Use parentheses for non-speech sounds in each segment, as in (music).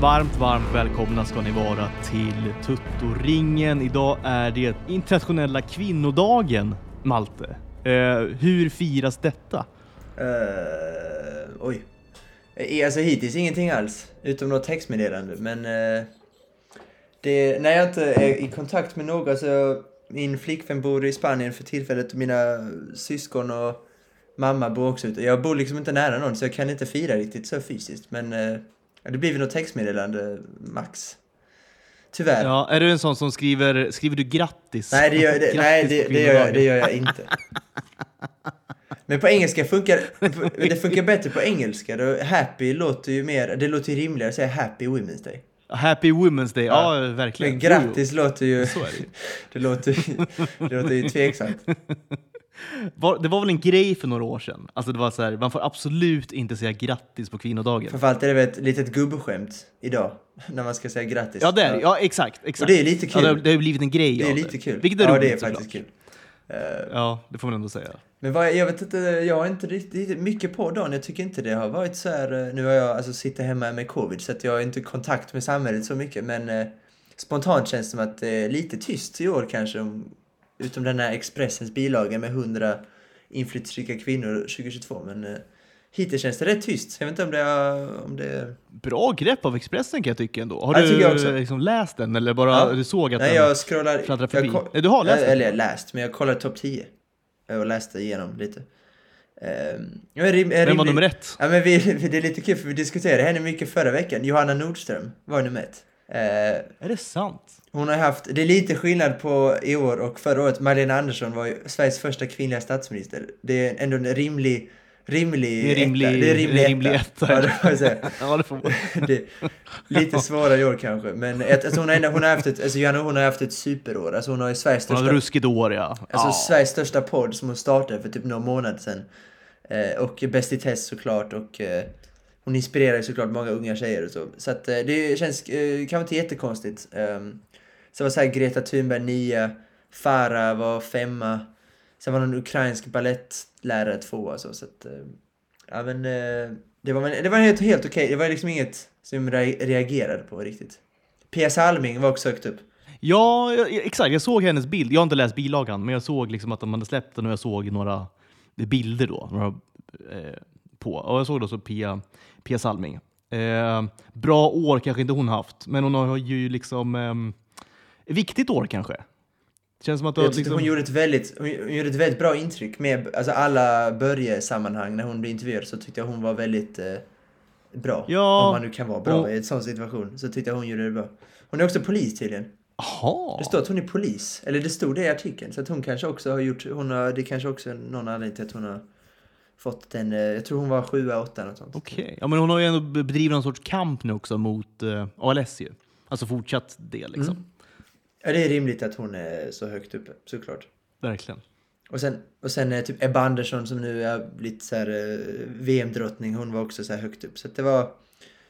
Varmt, varmt välkomna ska ni vara till Tuttoringen. Idag är det internationella kvinnodagen, Malte. Eh, hur firas detta? Uh, oj. Eh, alltså hittills ingenting alls, utom något textmeddelande. Men uh, det, när jag inte är i kontakt med några så alltså, min flickvän bor i Spanien för tillfället och mina syskon och mamma bor också ute. Jag bor liksom inte nära någon så jag kan inte fira riktigt så fysiskt. Men uh, det blir väl något textmeddelande max. Tyvärr. Ja, är du en sån som skriver, skriver du grattis? Nej, det gör, det, nej det, det, gör jag, det gör jag inte. (laughs) Men på engelska funkar det funkar bättre på engelska. Då happy låter ju mer, det låter ju rimligare att säga Happy Women's Day. Happy Women's Day, ja, Ja. verkligen. Men grattis låter ju, Så är det (laughs) det låter, ju- det låter ju tveksamt. (laughs) Var, det var väl en grej för några år sedan? Alltså det var så här, man får absolut inte säga grattis på kvinnodagen. Framförallt är det väl ett litet gubbskämt idag, när man ska säga grattis. Ja, det är det. Ja, exakt. exakt. Och det är lite kul. Ja, det, har, det har blivit en grej Det är lite kul. Vilket är ja, roligt det är faktiskt kul. Eh, Ja, det får man ändå säga. Men vad, jag vet inte, jag har inte riktigt mycket på dagen. Jag tycker inte det har varit så här, eh, nu har jag alltså sitter hemma med covid så att jag har inte kontakt med samhället så mycket men eh, spontant känns det som att det är lite tyst i år kanske om, utom den här Expressens bilaga med 100 inflytelserika kvinnor 2022 men eh, hittills känns det rätt tyst. Jag vet inte om det är, om det är... Bra grepp av Expressen kan jag tycka ändå. Har Ja, jag du liksom läst den eller bara Ja. såg att Nej den... jag scrollar... fladdrar jag förbi. ko- Nej, du har läst den? Eller jag läst, men jag kollade topp 10 och läste igenom lite. Um, jag rim, Vem var nummer ett? Ja, men vi, (laughs) det är lite kul för vi diskuterade henne mycket förra veckan. Johanna Nordström var nummer ett. Eh, Är det sant? Hon har haft, det är lite skillnad på i år och förra året. Magdalena Andersson var ju Sveriges första kvinnliga statsminister. Det är ändå en rimlig, rimlig Det är rimlig- etta. Det är rimlig, rimlig etta. Ja, det. (laughs) Ja, det får man. (laughs) Det lite svårare i år kanske. Men ett, alltså hon, har ändå, hon har haft ett, alltså Johanna hon har haft ett superår. Alltså hon har ju Sveriges Hon har största ruskigt år, ja. Alltså ja. Sveriges största podd som hon startade för typ några månader sedan. Eh, och Bäst i test såklart och eh, hon inspirerar ju såklart många unga tjejer och så. Så att eh, det känns eh, kanske inte jättekonstigt. Um, Sen var så här Greta Thunberg nia, Farah var femma. Sen var någon ukrainsk balettlärare tvåa så. så att, eh, ja men eh, det var, det var helt, helt okej. Det var liksom inget som jag re- reagerade på riktigt. Pia Salming var också högt upp. Ja, exakt. Jag såg hennes bild. Jag har inte läst bilagan, men jag såg liksom att de hade släppt den och jag såg några bilder då. Några, eh, på. Och jag såg då så Pia, Pia Salming. Eh, bra år kanske inte hon haft, men hon har ju liksom... eh, viktigt år kanske. Känns som att Jag liksom... hon, gjorde ett väldigt, hon gjorde ett väldigt bra intryck med alltså alla Börje-sammanhang när hon blev intervjuad så tyckte jag hon var väldigt eh, bra. Ja, Om man nu kan vara bra och- i en sån situation så tyckte jag hon gjorde det bra. Hon är också polis tydligen. Jaha! Det står att hon är polis. Eller det stod det i artikeln. Så att hon kanske också har gjort, hon har, det kanske också är någon anledning till att hon har fått den, eh, jag tror hon var sjua, åtta något sånt. Okej. Ja, men hon har ju ändå bedrivit någon sorts kamp nu också mot eh, ALS ju. Alltså fortsatt det liksom. Mm. Ja det är rimligt att hon är så högt uppe, såklart. Verkligen. Och sen, och sen eh, typ Ebba Andersson som nu är blivit så här eh, VM-drottning, hon var också så här högt upp. Så det var,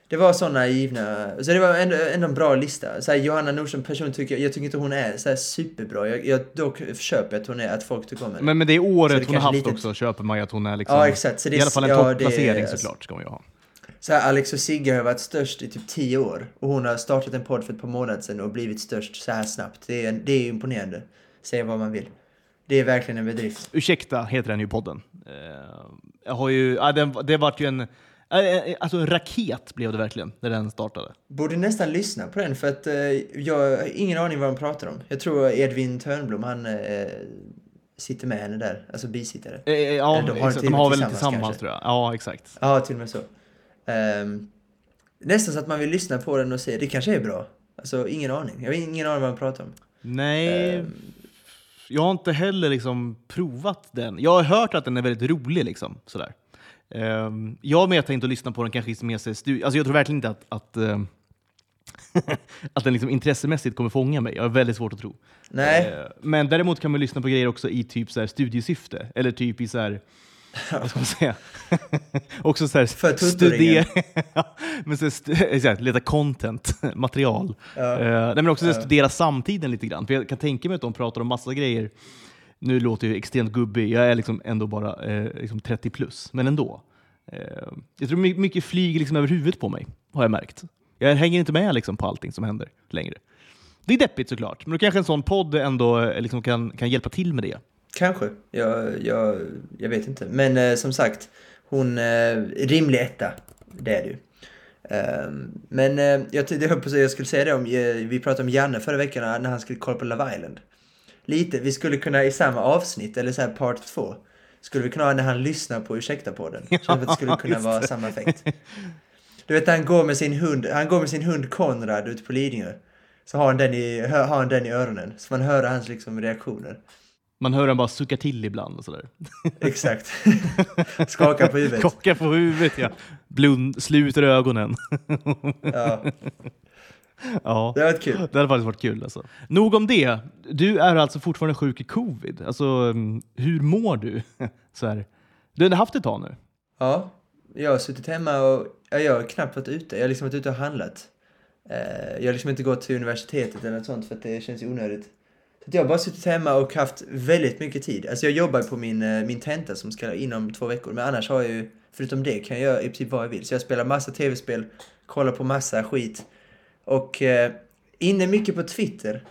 det var sådana givna, så det var ändå, ändå en bra lista. Så här, Johanna Nordström person tycker jag, jag tycker inte hon är så här superbra. Jag, jag dock köper att hon är, att folk tycker om henne. Men med det Så året det hon har haft lite- också köper man ju att hon är liksom... ja exakt. Så det, I alla fall en ja, det är- topplacering såklart ska man ju ha. Så här, Alex och Sigge har varit störst i typ 10 år. Och hon har startat en podd för ett par månader sedan och blivit störst så här snabbt. Det är, det är imponerande. Säga vad man vill. Det är verkligen en bedrift. Ursäkta heter den ju podden. Eh, jag har ju, ja, den, det vart ju en, eh, eh, alltså en raket blev det verkligen när den startade. Borde nästan lyssna på den för att jag har ingen aning vad de pratar om. Jag tror Edvin Törnblom, han sitter med henne där. Alltså bisittare. Eh, ja, de har exakt, de har väl tillsammans, tillsammans tror jag. Ja, exakt. Ja, till och med så. Ehm, nästan så att man vill lyssna på den och se, det kanske är bra. Alltså ingen aning. Jag har ingen aning vad de pratar om. Nej, Ehm, jag har inte heller liksom provat den. Jag har hört att den är väldigt rolig. Liksom, sådär. Ehm, jag har mer tänkt att lyssna på den kanske med sig stu- alltså Jag tror verkligen inte att, att, ehm, (laughs) att den liksom intressemässigt kommer fånga mig. Jag har väldigt svårt att tro. nej, Men däremot kan man lyssna på grejer också i typ så här studiesyfte. Eller typ i så här, vad ska man säga? också så här, För. (laughs) Ja, men så här, stu- (laughs) exakt, leta content, (laughs) material. Ja. Nej, men också så här, studera samtiden lite grann. För jag kan tänka mig att de pratar om massa grejer. Nu låter jag extremt gubbig, jag är liksom ändå bara eh, liksom 30 plus, men ändå. Eh, jag tror my- mycket flyger liksom över huvudet på mig, har jag märkt. Jag hänger inte med liksom, på allting som händer längre. Det är deppigt såklart, men då kanske en sån podd ändå eh, liksom, kan, kan hjälpa till med det. Kanske. Jag, jag, jag vet inte. Men eh, som sagt, hon... Eh, rimlig etta. Det är det ju. Ehm, men eh, jag, säga- jag skulle säga det om... Eh, vi pratade om Janne förra veckan när han skulle kolla på Love Island. Lite. Vi skulle kunna i samma avsnitt, eller så här part två, skulle vi kunna ha när han lyssnar på Ursäkta på den. Som att det skulle kunna vara samma effekt. Du vet han går med sin hund, han går med sin hund Konrad ute på Lidingö. Så har han den i, har han den i öronen. Så man hör hans liksom reaktioner. Man hör han bara sucka till ibland och sådär. (laughs) Exakt. (laughs) Skakar på huvudet. Kockar på huvudet, ja. Blund, sluter ögonen. (laughs) Ja, ja. det var ett kul. Det hade faktiskt varit kul. Alltså. Nog om det. Du är alltså fortfarande sjuk i covid. Alltså, mm, hur mår du? Så här. Du har haft ett tag nu. Ja, jag har suttit hemma och ja, jag har knappt varit ute. Jag har liksom varit ute och handlat. Eh, jag har liksom inte gått till universitetet eller något sånt för att det känns onödigt. Jag har bara suttit hemma och haft väldigt mycket tid. Alltså jag jobbar på min, eh, min tenta som ska inom två veckor. Men annars har jag ju, förutom det kan jag göra i princip vad jag vill. Så jag spelar massa tv-spel, kollar på massa skit. Och eh, inne mycket på Twitter.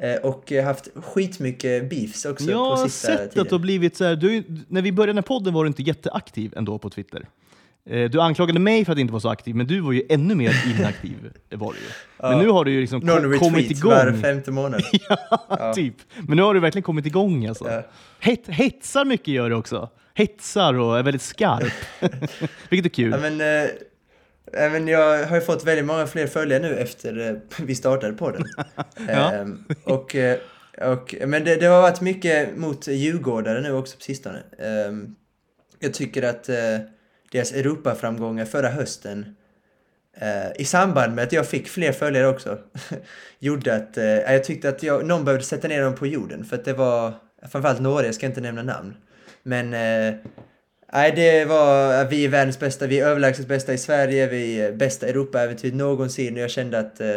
Eh, och eh, haft skitmycket beefs också Jag på har sista sett tiden. att du har blivit så här, du, när vi började den här podden var du inte jätteaktiv ändå på Twitter. Eh, Du anklagade mig för att inte vara så aktiv, men du var ju ännu mer (laughs) inaktiv. var du ju. Men Ja. nu har du ju liksom Någon kommit retweet var igång. femte månad. (laughs) ja, typ. Men nu har du verkligen kommit igång alltså. Ja. Het, hetsar mycket gör du också. Hetsar och är väldigt skarp. (laughs) Vilket är kul. Ja, men, eh, ja, men jag har ju fått väldigt många fler följare nu efter eh, vi startade podden. Ja. Ehm, och, eh, och, men det, det har varit mycket mot djurgårdare nu också på sistone. Ehm, jag tycker att eh, deras Europaframgångar förra hösten eh, i samband med att jag fick fler följare också (laughs) gjorde att eh, jag tyckte att jag, någon behövde sätta ner dem på jorden för att det var framförallt några, jag ska inte nämna namn. Men eh, Nej, det var, eh, vi är världens bästa, vi är överlägset bästa i Sverige, vi är bästa Europaäventyr någonsin och jag kände att eh,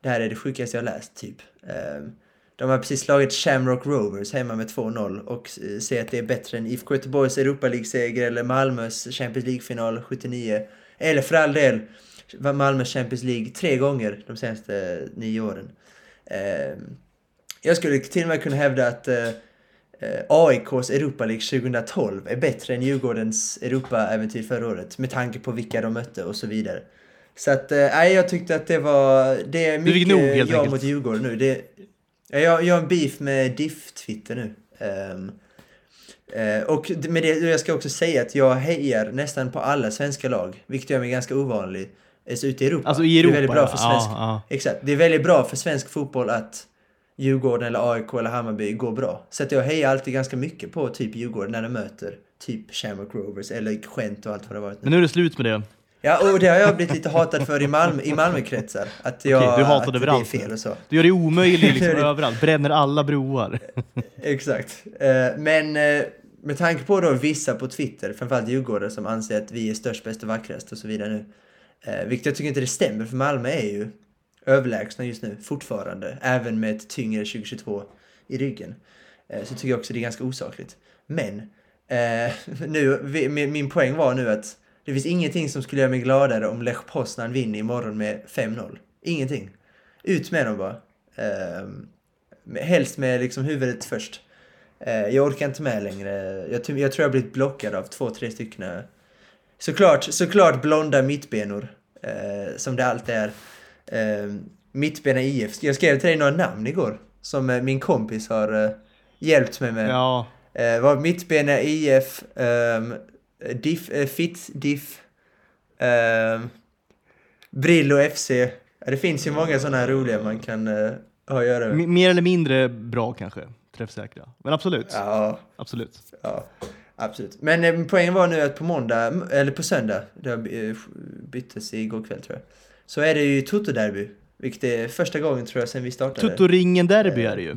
det här är det sjukaste jag läst, typ. Ehm, Eh, de har precis slagit Shamrock Rovers hemma med 2-0 och eh, ser att det är bättre än IFK Göteborgs Europa League-seger eller Malmös Champions League-final 79. Eller för all del, Malmös Champions League tre gånger de senaste nio åren. Eh, jag skulle till och med kunna hävda att eh, eh, AIKs Europa League 2012 är bättre än Djurgårdens Europa-äventyr förra året med tanke på vilka de mötte och så vidare. Så att, eh, nej, jag tyckte att det var, det är mycket jag enkelt. mot Djurgården nu. Det, jag, jag har en beef med Diff-Twitter nu. Ehm, eh, och med det, jag ska också säga att jag hejar nästan på alla svenska lag, vilket gör mig ganska ovanlig. Alltså ute i Europa. Alltså i Europa, det är väldigt bra ja. för svensk, Ja, Exakt. Det är väldigt bra för svensk fotboll att Djurgården eller AIK eller Hammarby går bra. Så att jag hejar alltid ganska mycket på typ Djurgården när de möter typ Shamrock Rovers eller Gent och allt vad det varit. Men nu är det slut med det. Ja, och det har jag blivit lite hatad för i, Malmö, i Malmökretsar. Att jag, Okej, du att överallt det är fel och så. Du gör det omöjligt (laughs) liksom, överallt. Bränner alla broar. (laughs) Exakt. Eh, Men eh, med tanke på då vissa på Twitter, framförallt Djurgårdare som anser att vi är störst, bäst och vackrast och så vidare nu. Eh, Vilket jag tycker inte det stämmer, för Malmö är ju överlägsna just nu, fortfarande. Även med ett tyngre 2022 i ryggen. Så tycker jag också det är ganska osakligt. Men, (laughs) nu, min poäng var nu att det finns ingenting som skulle göra mig gladare om Lech Poznan vinner imorgon med 5-0. Ingenting. Ut med dem bara. Eh, med- Helst med liksom huvudet först. Eh, Jag orkar inte med längre. Jag, jag tror jag har blivit blockad av två, tre stycken. eh, Såklart, såklart blonda mittbenor. Eh, som det alltid är. Eh, mittbena IF. Jag skrev till dig några namn igår. Som eh, min kompis har eh, hjälpt mig med. Ja, Eh, var mittbena IF, ehm, diff, eh, Fitz, Diff, ehm, Brillo FC. Ja, det finns ju många sådana roliga man kan eh, ha att göra med. m- mer eller mindre bra kanske. Träffsäkra. Men absolut. Ja, Absolut. ja, absolut. Men eh, poängen var nu att på måndag, eller på söndag, det eh, byttes igår kväll tror jag, så är det ju Toto-derby. Vilket är första gången tror jag sen vi startade. Tuttoringen-derby är det ju.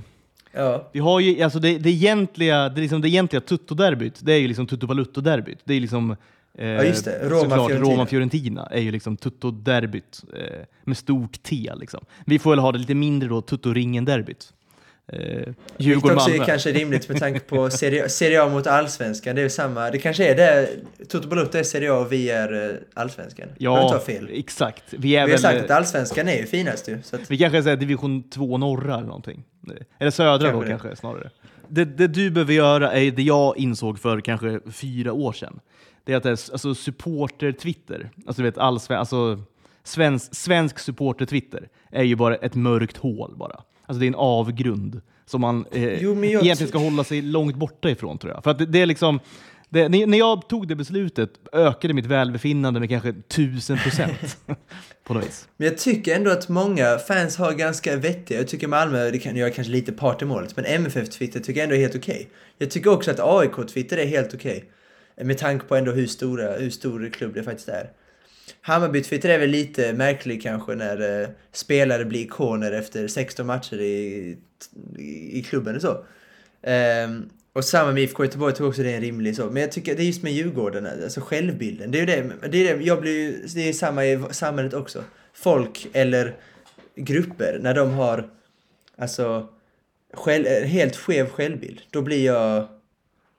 Ja, Vi har ju, alltså det, det egentliga, det, liksom det egentliga Tutto-derbyt, det är ju liksom. Det är liksom eh, Ja, just det. Roma- såklart Fiorentina. Roma-Fiorentina är ju liksom Tutto-derbyt eh, med stort T. Liksom. Vi får väl ha det lite mindre då, Tutto-ringen-derbyt. Eh, Vilket Djurgården också är kanske rimligt med tanke på Serie, Serie A mot Allsvenskan. Det är samma. Det kanske är det. Toto Balotto är Serie A och vi är eh, Allsvenskan. Ja, fel. exakt. Vi är Vi har sagt att Allsvenskan är ju finast ju. Att, Vi kanske säger division 2 norra eller någonting. Eller södra Kanske då det. kanske snarare. Det, det du behöver göra är det jag insåg för kanske fyra år sedan. Det är att det är alltså supporter-twitter, alltså du vet allsven, alltså svensk, svensk supporter-twitter är ju bara ett mörkt hål bara. Alltså det är en avgrund som man eh, Jo, egentligen ska hålla sig långt borta ifrån tror jag. För att det, det är liksom det, när jag tog det beslutet ökade mitt välbefinnande med kanske tusen procent (laughs) på något vis. Men jag tycker ändå att många fans har ganska vettiga. Jag tycker Malmö, det kan jag är kanske lite part i målet, men MFF-Twitter tycker jag ändå är helt okej. Jag tycker också att AIK-Twitter är helt okej. Med tanke på ändå hur, stora, hur stor klubb det faktiskt är. Hammarby-Twitter är väl lite märklig kanske när eh, spelare blir ikoner efter 16 matcher i, i, i klubben och så. Ehm, och samma med IFK Göteborg tror också det är en rimlig så. Men jag tycker det är just med Djurgården, alltså självbilden. Det är ju det, det, är det jag blir ju, det är samma i samhället också. Folk eller grupper, när de har alltså själv, helt skev självbild, då blir jag...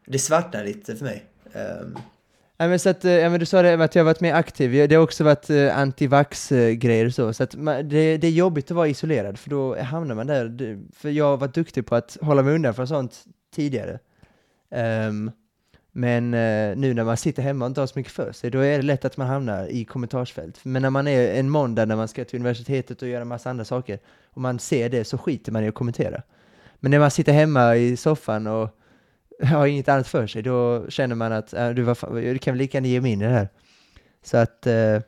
Det svartnar lite för mig. Ehm, Ja, men så att, eh, ja, men du sa det att jag har varit mer aktiv, det har också varit eh, antivax-grejer eh, och så, så att man, det, det är jobbigt att vara isolerad, för då hamnar man där, för jag har varit duktig på att hålla mig undan från sånt tidigare. Um, men eh, nu när man sitter hemma och inte har så mycket för sig, då är det lätt att man hamnar i kommentarsfält. Men när man är en måndag när man ska till universitetet och göra massa andra saker, och man ser det så skiter man i att kommentera. Men när man sitter hemma i soffan och (laughs) har inget annat för sig, då känner man att äh, du, var fan, du kan väl lika gärna ge mig in i det här. Så att eh,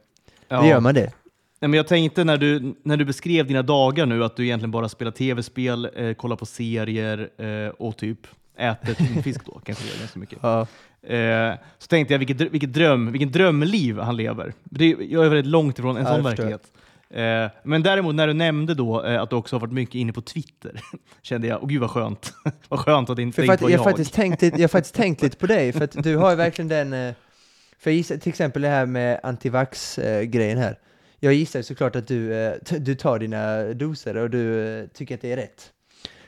då gör man det. Nej, men jag tänkte när du, när du beskrev dina dagar nu att du egentligen bara spelar tv-spel, eh, kollar på serier eh, och typ äter tonfisk då, (laughs) kanske gör ganska mycket. Ja. Eh, så tänkte jag vilket, vilket, dröm, vilken drömliv han lever. Det, jag är väldigt långt ifrån en Ja, sån verklighet. Eh, men däremot när du nämnde då eh, att du också har varit mycket inne på Twitter, (laughs) kände jag, åh gud vad skönt. (laughs) vad skönt att det inte, För det jag, jag, har faktiskt tänkt jag har faktiskt tänkt lite på dig, för att du har ju verkligen den, eh, för jag gissar till exempel det här med antivax-grejen här. Jag gissar såklart att du, du tar dina doser och du tycker att det är rätt.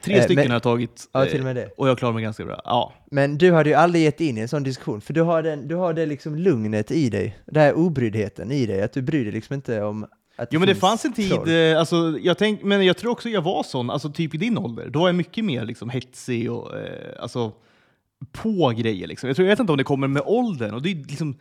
Tre stycken men- har jag tagit Ja, till och med det. och jag klarar mig ganska bra. Ja. Men du hade ju aldrig gett in i en sån diskussion, för du har, den, du har det liksom lugnet i dig, den här obryddheten i dig, att du bryr dig liksom inte om att Jo men det fanns en tid, troll. eh, alltså, jag tänk, men jag tror också jag var sån, alltså typ i din ålder. Då var jag mycket mer liksom, hetsig och eh, alltså, på grejer. Liksom. Jag, tror, jag vet inte om det kommer med åldern. Och det är liksom,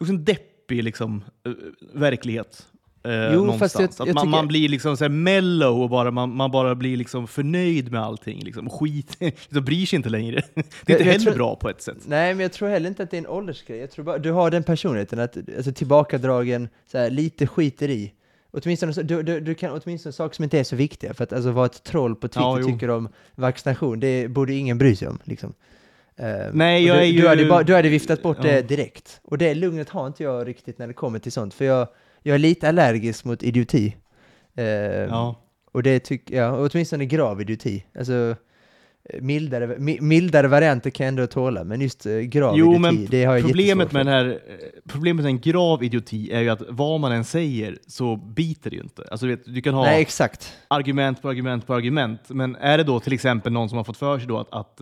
också en deppig liksom, eh, verklighet. Eh, Jo, någonstans. fast jag- att jag man, tycker- man blir liksom så här mellow och bara, man, man bara blir liksom förnöjd med allting. Liksom. Skit, (laughs) liksom, bryr sig inte längre. (laughs) Det är inte jag heller tror- bra på ett sätt. Nej, men jag tror heller inte att det är en åldersgrej. Jag tror bara, du har den personligheten, att, alltså tillbakadragen, så här, lite skiter i. Åtminstone, du, du, du kan åtminstone saker som inte är så viktiga, för att alltså vara ett troll på Twitter Ja, tycker om vaccination, det borde ingen bry sig om. Liksom. Eh, Nej, jag du, är ju- du, hade bara, du hade viftat bort Ja. det direkt. Och det lugnet har inte jag riktigt när det kommer till sånt, för jag, jag är lite allergisk mot idioti. Eh, Ja. och det tycker jag, och åtminstone grav idioti. Alltså, eh, mildare, mi- mildare varianter kan jag ändå tåla, men just eh, grav Jo, idioti, men det har jag problemet med, den här, eh, problemet med en grav idioti är ju att vad man än säger så biter det ju inte. Alltså, du vet, du kan ha Nej, argument på argument på argument, men är det då till exempel någon som har fått för sig då att, att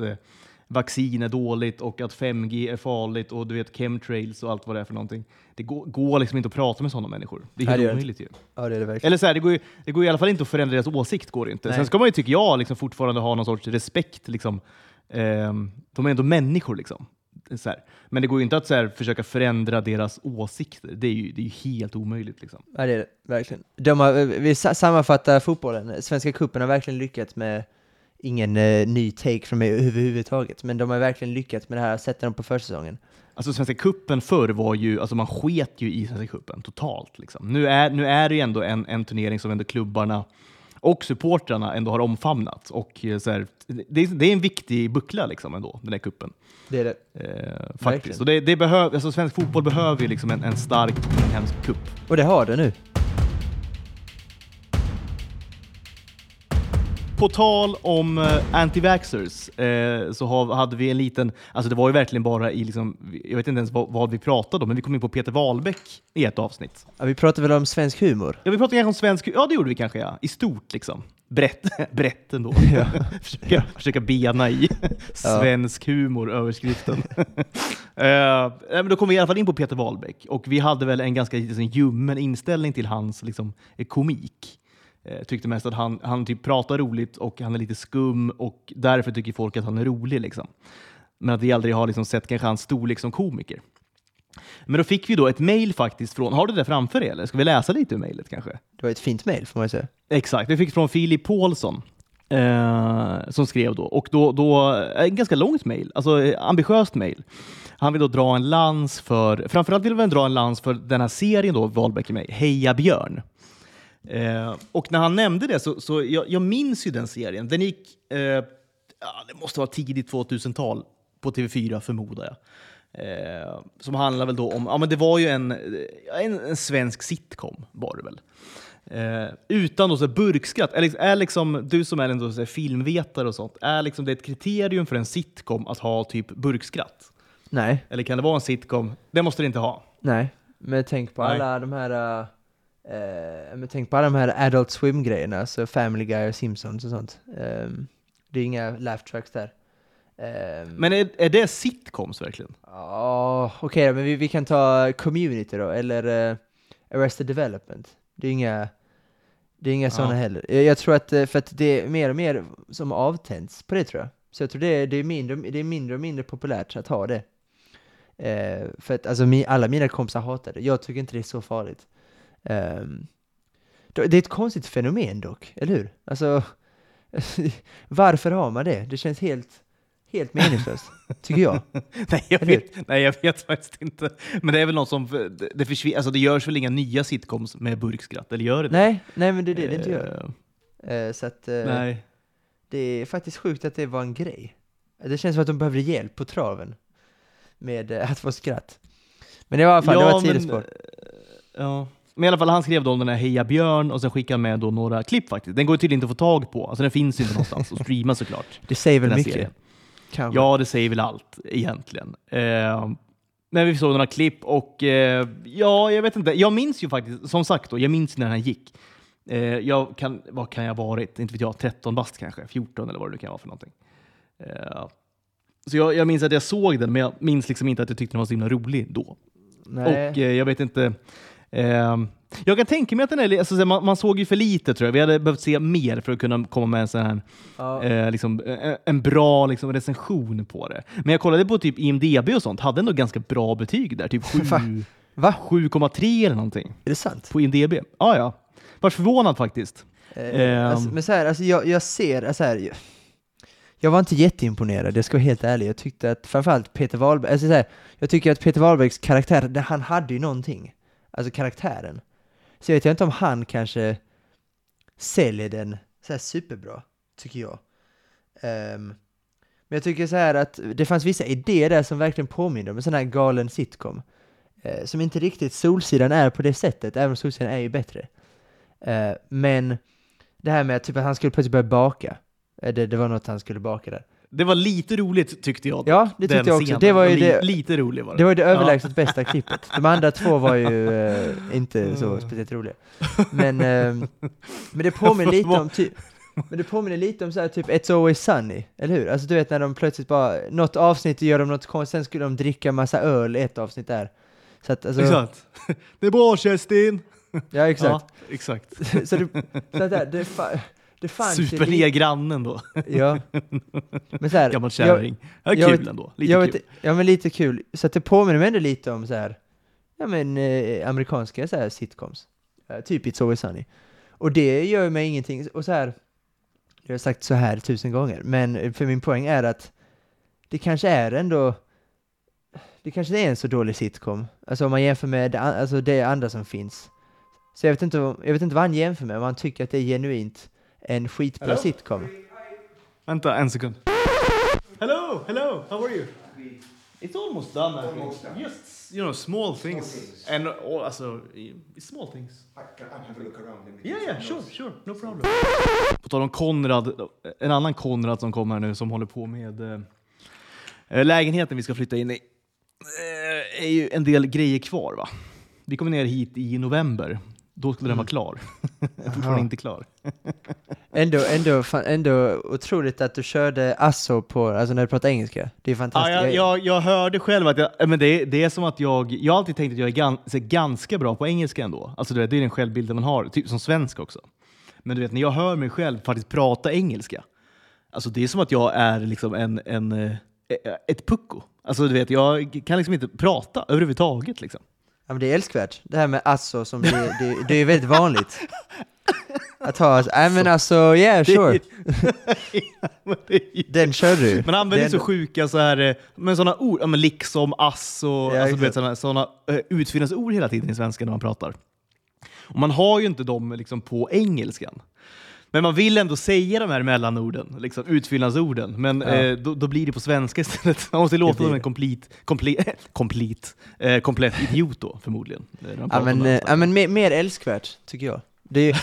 vaccin är dåligt och att 5G är farligt och du vet chemtrails och allt vad det är för någonting. Det går, går liksom inte att prata med sådana människor. Det är helt det omöjligt ju. Ja, det är det verkligen. Eller så här, det, går ju, det går i alla fall inte att förändra deras åsikt. Går det inte. Nej. Sen ska man ju, tycker jag, liksom fortfarande ha någon sorts respekt. Liksom. Ehm, de är ändå människor. Liksom. Men det går ju inte att här, försöka förändra deras åsikter. Det är ju, det är ju helt omöjligt. Liksom. Ja, det är det, verkligen. De har, vi sa- sammanfattar fotbollen. Svenska cupen har verkligen lyckats med ingen eh, ny take från mig överhuvudtaget, men de har verkligen lyckats med det här, sätta dem på försäsongen. Alltså Svenska cupen förr var ju, alltså man sket ju i Svenska cupen totalt. Liksom. Nu, är, nu är det ju ändå en, en turnering som ändå klubbarna och supportrarna ändå har omfamnat. Och eh, så här, det, är, det är en viktig buckla liksom ändå, den här cupen. Det är det. Eh, faktiskt. Och det, det behöv, alltså svensk fotboll behöver ju liksom en, en stark inhemsk cup. Och det har det nu. På tal om uh, anti-vaxxers eh, så har, hade vi en liten, alltså det var ju verkligen bara i, liksom, jag vet inte ens vad, vad vi pratade om, men vi kom in på Peter Wahlbeck i ett avsnitt. Ja, vi pratar väl om svensk humor? Ja, vi pratade kanske om svensk, ja det gjorde vi kanske ja, i stort liksom. brett, (laughs) brett ändå. (laughs) (laughs) försöka, försöka bena i svensk humor, överskriften. Eh, men då kom vi i alla fall in på Peter Wahlbeck och vi hade väl en ganska liksom, ljummen inställning till hans liksom, eh, komik. Eh, tyckte mest att han, han typ pratar roligt och han är lite skum och därför tycker folk att han är rolig. Liksom. Men att vi aldrig har liksom, sett kanske hans storlek som komiker. Men då fick vi då ett mail faktiskt från, har du det framför dig eller? Ska vi läsa lite ur mejlet kanske? Det var ett fint mail får man säga. Exakt, vi fick från Filip Paulsson eh, som skrev då. Och då, då eh, ganska långt mejl, alltså eh, ambitiöst mejl. Han vill då dra en lans för, framförallt vill han dra en lans för den här serien då, Wahlbeck och mig, Heja Björn. Eh, och när han nämnde det så, så jag, jag minns ju den serien. Den gick, eh, ja, det måste vara tidigt 2000-tal på TV4 förmodar jag. Eh, som handlar väl då om, ja men det var ju en, en, en svensk sitcom var det väl. Eh, utan då så burkskratt. Är, är liksom, du som är en så filmvetare och sånt, är liksom det ett kriterium för en sitcom att ha typ burkskratt? Nej. Eller kan det vara en sitcom? Det måste det inte ha. Nej, men tänk på Nej. alla de här uh, eh, men tänk på alla de här Adult Swim-grejerna, alltså Family Guy och Simpsons och sånt. Ehm, det är inga laugh tracks där. Ehm, Men är, är det sitcoms verkligen? Ja, okej då, men vi, vi kan ta Community då, eller uh, Arrested Development. Det är inga, det är inga Ja. sådana heller. Jag, tror att, eh, för att det är mer och mer som avtänds på det tror jag. Så jag tror det är, det är, mindre, det är mindre och mindre populärt att ha det. Eh, för att alltså, mi, alla mina kompisar hatar det. Jag tycker inte det är så farligt. Då- det är ett konstigt fenomen dock, eller hur? Alltså, (laughs) varför har man det? Det känns helt, helt meningslöst, tycker jag. (laughs) nej, jag vet, nej, jag vet faktiskt inte. Men det är väl något som, det, det, försvin- alltså, det görs väl inga nya sitcoms med burkskratt, eller gör det? Nej, nej men det är det det inte gör. Eh, så att, eh, nej. det är faktiskt sjukt att det var en grej. Det känns som att de behövde hjälp på traven med eh, att få skratt. Men det var i alla fall, det var ett sidospår. eh, Ja. Men i alla fall, han skrev då om den här Heja Björn och sen skickade han med då några klipp faktiskt. Den går ju tydligen inte att få tag på. Alltså den finns ju inte någonstans att streama (laughs) såklart. Det säger väl mycket? Ja, det säger väl allt egentligen. Eh, men vi såg några klipp och eh, ja, jag vet inte. Jag minns ju faktiskt, som sagt då, jag minns när den här gick. Eh, jag kan, vad kan jag ha varit? Inte vet jag, 13 bast kanske? 14 eller vad det kan vara för någonting. Eh, så jag, jag minns att jag såg den, men jag minns liksom inte att jag tyckte den var så himla rolig då. Nej. Och eh, jag vet inte. Ehm, jag kan tänka mig att den är, alltså, så man, man såg ju för lite tror jag. Vi hade behövt se mer för att kunna komma med en sån här, ja. eh, liksom, eh, en bra liksom, recension på det. Men jag kollade på typ IMDB och sånt, hade ändå ganska bra betyg där. Typ 7 (laughs) Va? Va? 7,3 eller någonting Är det sant? på IMDB. Ja, ja. Vart förvånad faktiskt. Eh, Ehm. alltså, men så här, alltså jag, jag ser, alltså här, jag, jag var inte jätteimponerad, jag ska vara helt ärlig. Jag tyckte att framförallt Peter Wahlberg, alltså så här, jag tycker att Peter Wahlbergs karaktär, han hade ju någonting. Alltså karaktären. Så jag vet inte om han kanske säljer den så här superbra, tycker jag. Um, men jag tycker så här att det fanns vissa idéer där som verkligen påminner om en sån här galen sitcom. Uh, som inte riktigt Solsidan är på det sättet, även om Solsidan är ju bättre. Uh, men det här med att, typ, att han skulle plötsligt börja baka. Eh, det, det var något han skulle baka där. Det var lite roligt tyckte jag. Ja, det tyckte jag också. scenen. Det var ju det, Lite rolig var det. det, var ju det Ja. överlägset bästa (laughs) klippet. De andra två var ju eh, inte så Mm. speciellt roliga. Men, ehm, men det (laughs) påminner lite om typ men det påminner lite om så här, typ It's Always Sunny, eller hur? Alltså du vet när de plötsligt bara, något avsnitt gör de något konstigt, sen skulle de dricka massa öl i ett avsnitt där. Så att alltså, Exakt. (laughs) Det är bra Kerstin! ja exakt. Ja, exakt. så det, så att det, det, fa- det fanns Super ner grannen då. Ja. Men så här, Gammal jag- kärring. Ja, jag kul vet- ändå. Lite kul. vet, ja men lite kul. Så att det påminner mig ändå lite om så här, ja men eh, amerikanska så här sitcoms. Eh, typ It's Always Sunny. Och det gör mig ingenting. Och så här, jag har sagt så här tusen gånger, men för min poäng är att det kanske är ändå det kanske inte är en så dålig sitcom. Alltså om man jämför med det, alltså det andra som finns. Så jag vet, inte, jag vet inte vad han jämför med, om han tycker att det är genuint en skitbra Hello? sitcom. Vänta en sekund. Hello, hello, how are you? It's almost done I think. Just, you know, small things. And all, alltså, i- small things. I can have a look around. Yeah, yeah, sure, sure, no problem. På tal om Konrad, en annan Konrad som kommer nu som håller på med eh, lägenheten vi ska flytta in i. Eh, är ju en del grejer kvar va? Vi kommer ner hit i november. Då skulle den vara klar. (laughs) Fortfarande inte klar. (laughs) Ändå, ändå, fan, ändå otroligt att du körde asso på, alltså när du pratar engelska. Det är Ja, fantastiskt. jag, jag, jag hörde själv att jag, äh, men det, det är som att jag, jag har alltid tänkt att jag är gan, så ganska bra på engelska ändå. Alltså det är den självbilden man har, typ som svensk också. Men du vet, när jag hör mig själv faktiskt prata engelska, alltså det är som att jag är liksom en, en, eh, ett pucko. Alltså du vet, jag kan liksom inte prata överhuvudtaget. Liksom. Ja, men det är älskvärt. Det här med asso, som det, det, det är väldigt vanligt. Att ha, nej men alltså, yeah sure. Men (laughs) Den kör du. Man använder så sjuka så här, eh, men sådana ord, ja, men liksom, ass och Ja, alltså, vet, sådana, sådana uh, utfyllnadsord hela tiden i svenska när man pratar. Och man har ju inte dem liksom, på engelskan. Men man vill ändå säga de här mellanorden, liksom, utfyllnadsorden, men Ja. eh, då, då blir det på svenska istället. (laughs) Man måste låta som en det. komplett, (laughs) komplett, komplett, eh, komplett idiot då, förmodligen. Ja men, eh, ja, men mer, mer älskvärt, tycker jag. Det är,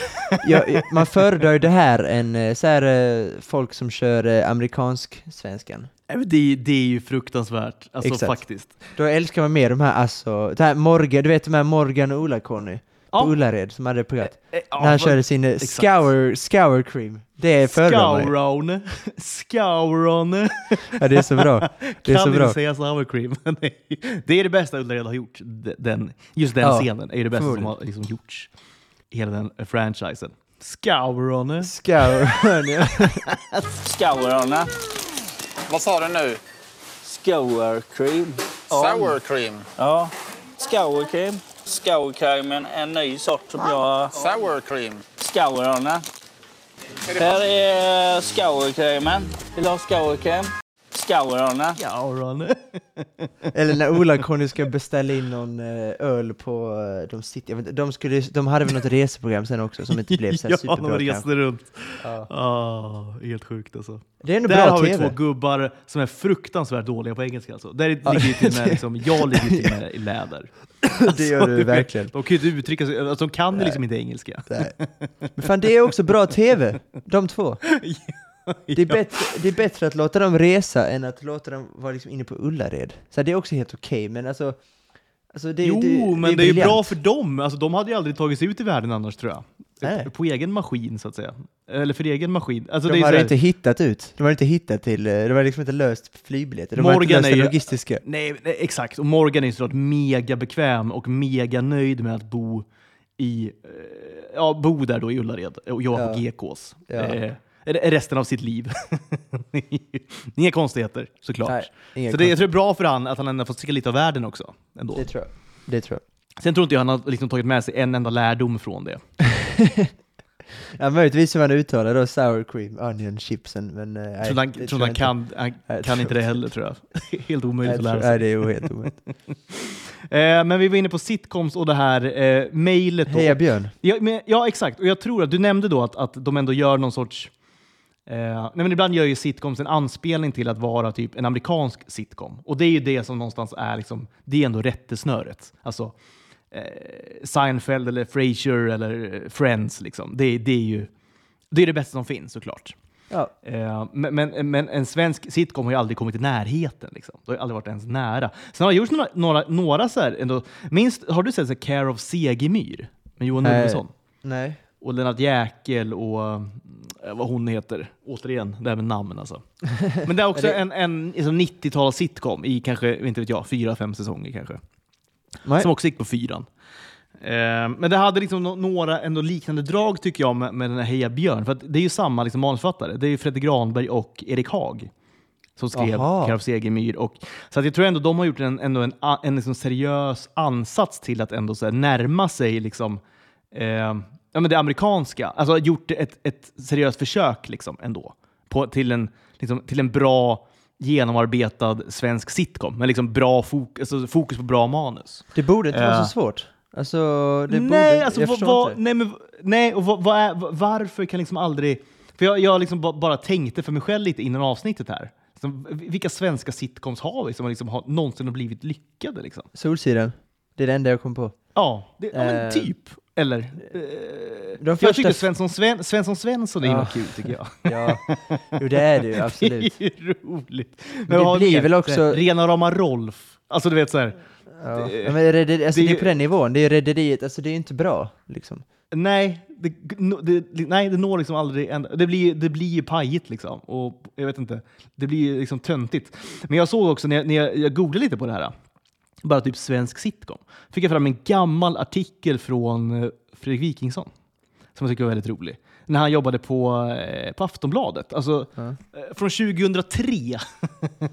jag, jag- man föredrar ju det här än eh, så här, eh, folk som kör amerikansk-svenskan. Det, det är ju fruktansvärt, alltså Exakt. faktiskt. Då älskar man mer de här alltså, det här Morgan, du vet de här Morgan och Ulla-Conny Ja. på Ullared som hade programmet. Eh, ja, när han körde sin eh, exakt. scour, scour cream. Det ju. Scouron. (laughs) Scouron. Ja, det är så bra. (laughs) Det är kan så bra. inte säga sour cream. (laughs) det är- det är det bästa Ullared har gjort. Den, just den Ja, scenen är det bästa som har liksom gjorts i hela den eh, franchisen. Scouron. Scour, ja. Scourarna. Vad sa du nu? Scour cream. Sour cream. Ja. Scour cream. Scour cream är en ny sort som jag... Sour cream. Scourarna. Här är scourcremen. Vill du ha scourcrem? Scourarna. Scouron. (laughs) Eller när Ulla-Conny ska beställa in någon eh, öl på, eh, de, sitter, jag vet, inte, de, skulle, de hade väl något reseprogram sen också som inte blev så här (laughs) ja, superbra de kanske. reste runt. Ja. Ah, helt sjukt alltså. Det är ändå Där bra har vi TV. två gubbar som är fruktansvärt dåliga på engelska. Alltså. Där ligger ju till och med, (laughs) liksom, jag ligger till och med i läder. Det gör Alltså, du vet, verkligen. De kan ju inte uttrycka sig, alltså, de kan ju liksom inte engelska. Nej. (laughs) Men fan det är också bra TV, de två. (laughs) Det är, bättre, det är bättre att låta dem resa än att låta dem vara liksom inne på Ullared. Så det är också helt okej, men alltså... alltså det, jo, det, men det är ju bra för dem. Alltså, de hade ju aldrig tagit sig ut i världen annars tror jag. Nej. På egen maskin så att säga. Eller för egen maskin. Alltså, det De är hade inte hittat ut. De hade inte hittat till, eh, de hade liksom inte löst flygbiljetter. De hade inte Morgan löst det logistiska. Nej, nej, exakt. Och Morgan är såklart mega bekväm och mega nöjd med att bo i, eh, ja, bo där då i Ullared och jobba på Ja. GKs. Ja. Eh, resten av sitt liv. (laughs) Inga konstigheter såklart. Nej, inga Så det, jag tror det är bra för han att han ändå fått se lite av världen också. Ändå. Det tror jag. Det tror jag. Sen tror inte jag han har liksom tagit med sig en enda lärdom från det. (laughs) Ja, möjligtvis hur man uttalar då sour cream, onion chipsen, men eh, tror han, tror han kan, han kan tror inte det heller tror jag. (laughs) Helt omöjligt att lära sig. nej, det är helt omöjligt. (laughs) Eh, men vi var inne på sitcoms och det här eh, mejlet. Heja Björn. Ja, men, ja, exakt. Och jag tror att du nämnde då att, att de ändå gör någon sorts... Eh, nej, men ibland gör ju sitcoms en anspelning till att vara typ en amerikansk sitcom. Och det är ju det som någonstans är liksom, det är ändå rättesnöret. Alltså Seinfeld eller Frasier eller eh, Friends liksom. Det, det är ju det, är det bästa som finns såklart. Ja. Eh, men, men, men en svensk sitcom har ju aldrig kommit i närheten. Liksom. Det har aldrig varit ens nära. Sen har det gjorts några, några, några så här ändå, minst, har du sett så här Care of Segemyhr med Johan. Ulveson? Nej. Och Lennart Jäkel och eh, vad hon heter. Återigen, det här med namn alltså. (laughs) Men det är också Är det- en, en liksom 90-tals sitcom i kanske, inte vet jag, fyra, fem säsonger kanske. Nej. Som också gick på fyran. Eh, men det hade liksom no- några ändå liknande drag tycker jag med, med den här Heja Björn. För att det är ju samma liksom, manusförfattare. Det är ju Fredrik Granberg och Erik Haag som skrev Aha. Karl Segemyhr. Och, så att jag tror ändå de har gjort en, ändå en, en liksom seriös ansats till att ändå så närma sig liksom, eh, ja, men det amerikanska. Alltså gjort ett, ett seriöst försök liksom ändå på, till, en, liksom, till en bra genomarbetad svensk sitcom med liksom bra fok alltså fokus på bra manus. Det borde inte vara Ja. så svårt. Alltså, det nej, borde... alltså, jag förstår vad, inte. nej, men, nej, och är, vad- varför kan liksom aldrig... För jag, jag liksom ba- bara tänkte för mig själv lite innan avsnittet här. Liksom, vilka svenska sitcoms har vi som liksom har någonsin har blivit lyckade? Liksom? Solsidan. Det är det enda jag kom på. Ja, det, ja men Eh, typ. Eller? Eh, de jag första tycker Svensson, Sven, Svensson Svensson är Ja. himla kul tycker jag. (laughs) Ja, jo det är det ju absolut. (laughs) det är ju roligt. Men, det blir väl också- Rena rama Rolf. Alltså du vet så här. Ja. Det- Ja, men rederi, alltså det är det är ju- på den nivån, det är rederiet, alltså det är inte bra liksom. Nej, det, det, nej, det når liksom aldrig ända. Det blir, det blir ju pajigt liksom. Och jag vet inte, det blir liksom töntigt. Men jag såg också när jag, när jag googlade lite på det här, bara typ svensk sitcom, fick jag fram en gammal artikel från eh, Fredrik Wikingsson som jag tycker var väldigt rolig. När han jobbade på, eh, på Aftonbladet. Alltså, eh, Från 2003.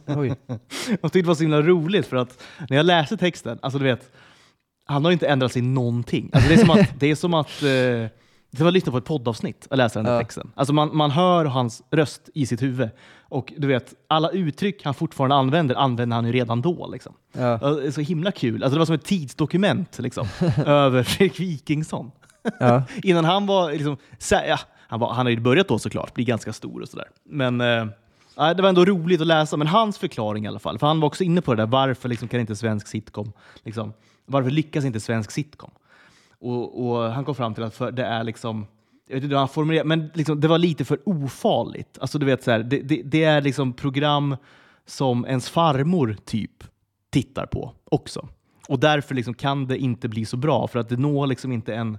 Oj. (laughs) Jag tyckte det var så himla roligt för att när jag läste texten, alltså du vet, han har inte ändrat sig någonting. Alltså det är som att, det är som att eh, det var lyssna på ett poddavsnitt och läsa den där Ja. texten. Alltså man, man hör hans röst i sitt huvud. Och du vet, alla uttryck han fortfarande använder, använder han ju redan då. Liksom. Ja. Ja, Det är så himla kul. Alltså det var som ett tidsdokument liksom, (laughs) över Fredrik Wikingsson. Ja. (laughs) Innan han var, liksom, ja, han, var, han har ju börjat då såklart, bli ganska stor och sådär. Men eh, det var ändå roligt att läsa, men hans förklaring i alla fall. För han var också inne på det där, varför liksom, kan inte svensk sitcom, liksom, varför lyckas inte svensk sitcom? Och, och han kom fram till att för, det är liksom, jag vet inte hur han formulerar, men liksom, det var lite för ofarligt. Alltså du vet, så här, det, det, det är liksom program som ens farmor typ tittar på också. Och därför liksom kan det inte bli så bra, för att det når liksom inte en,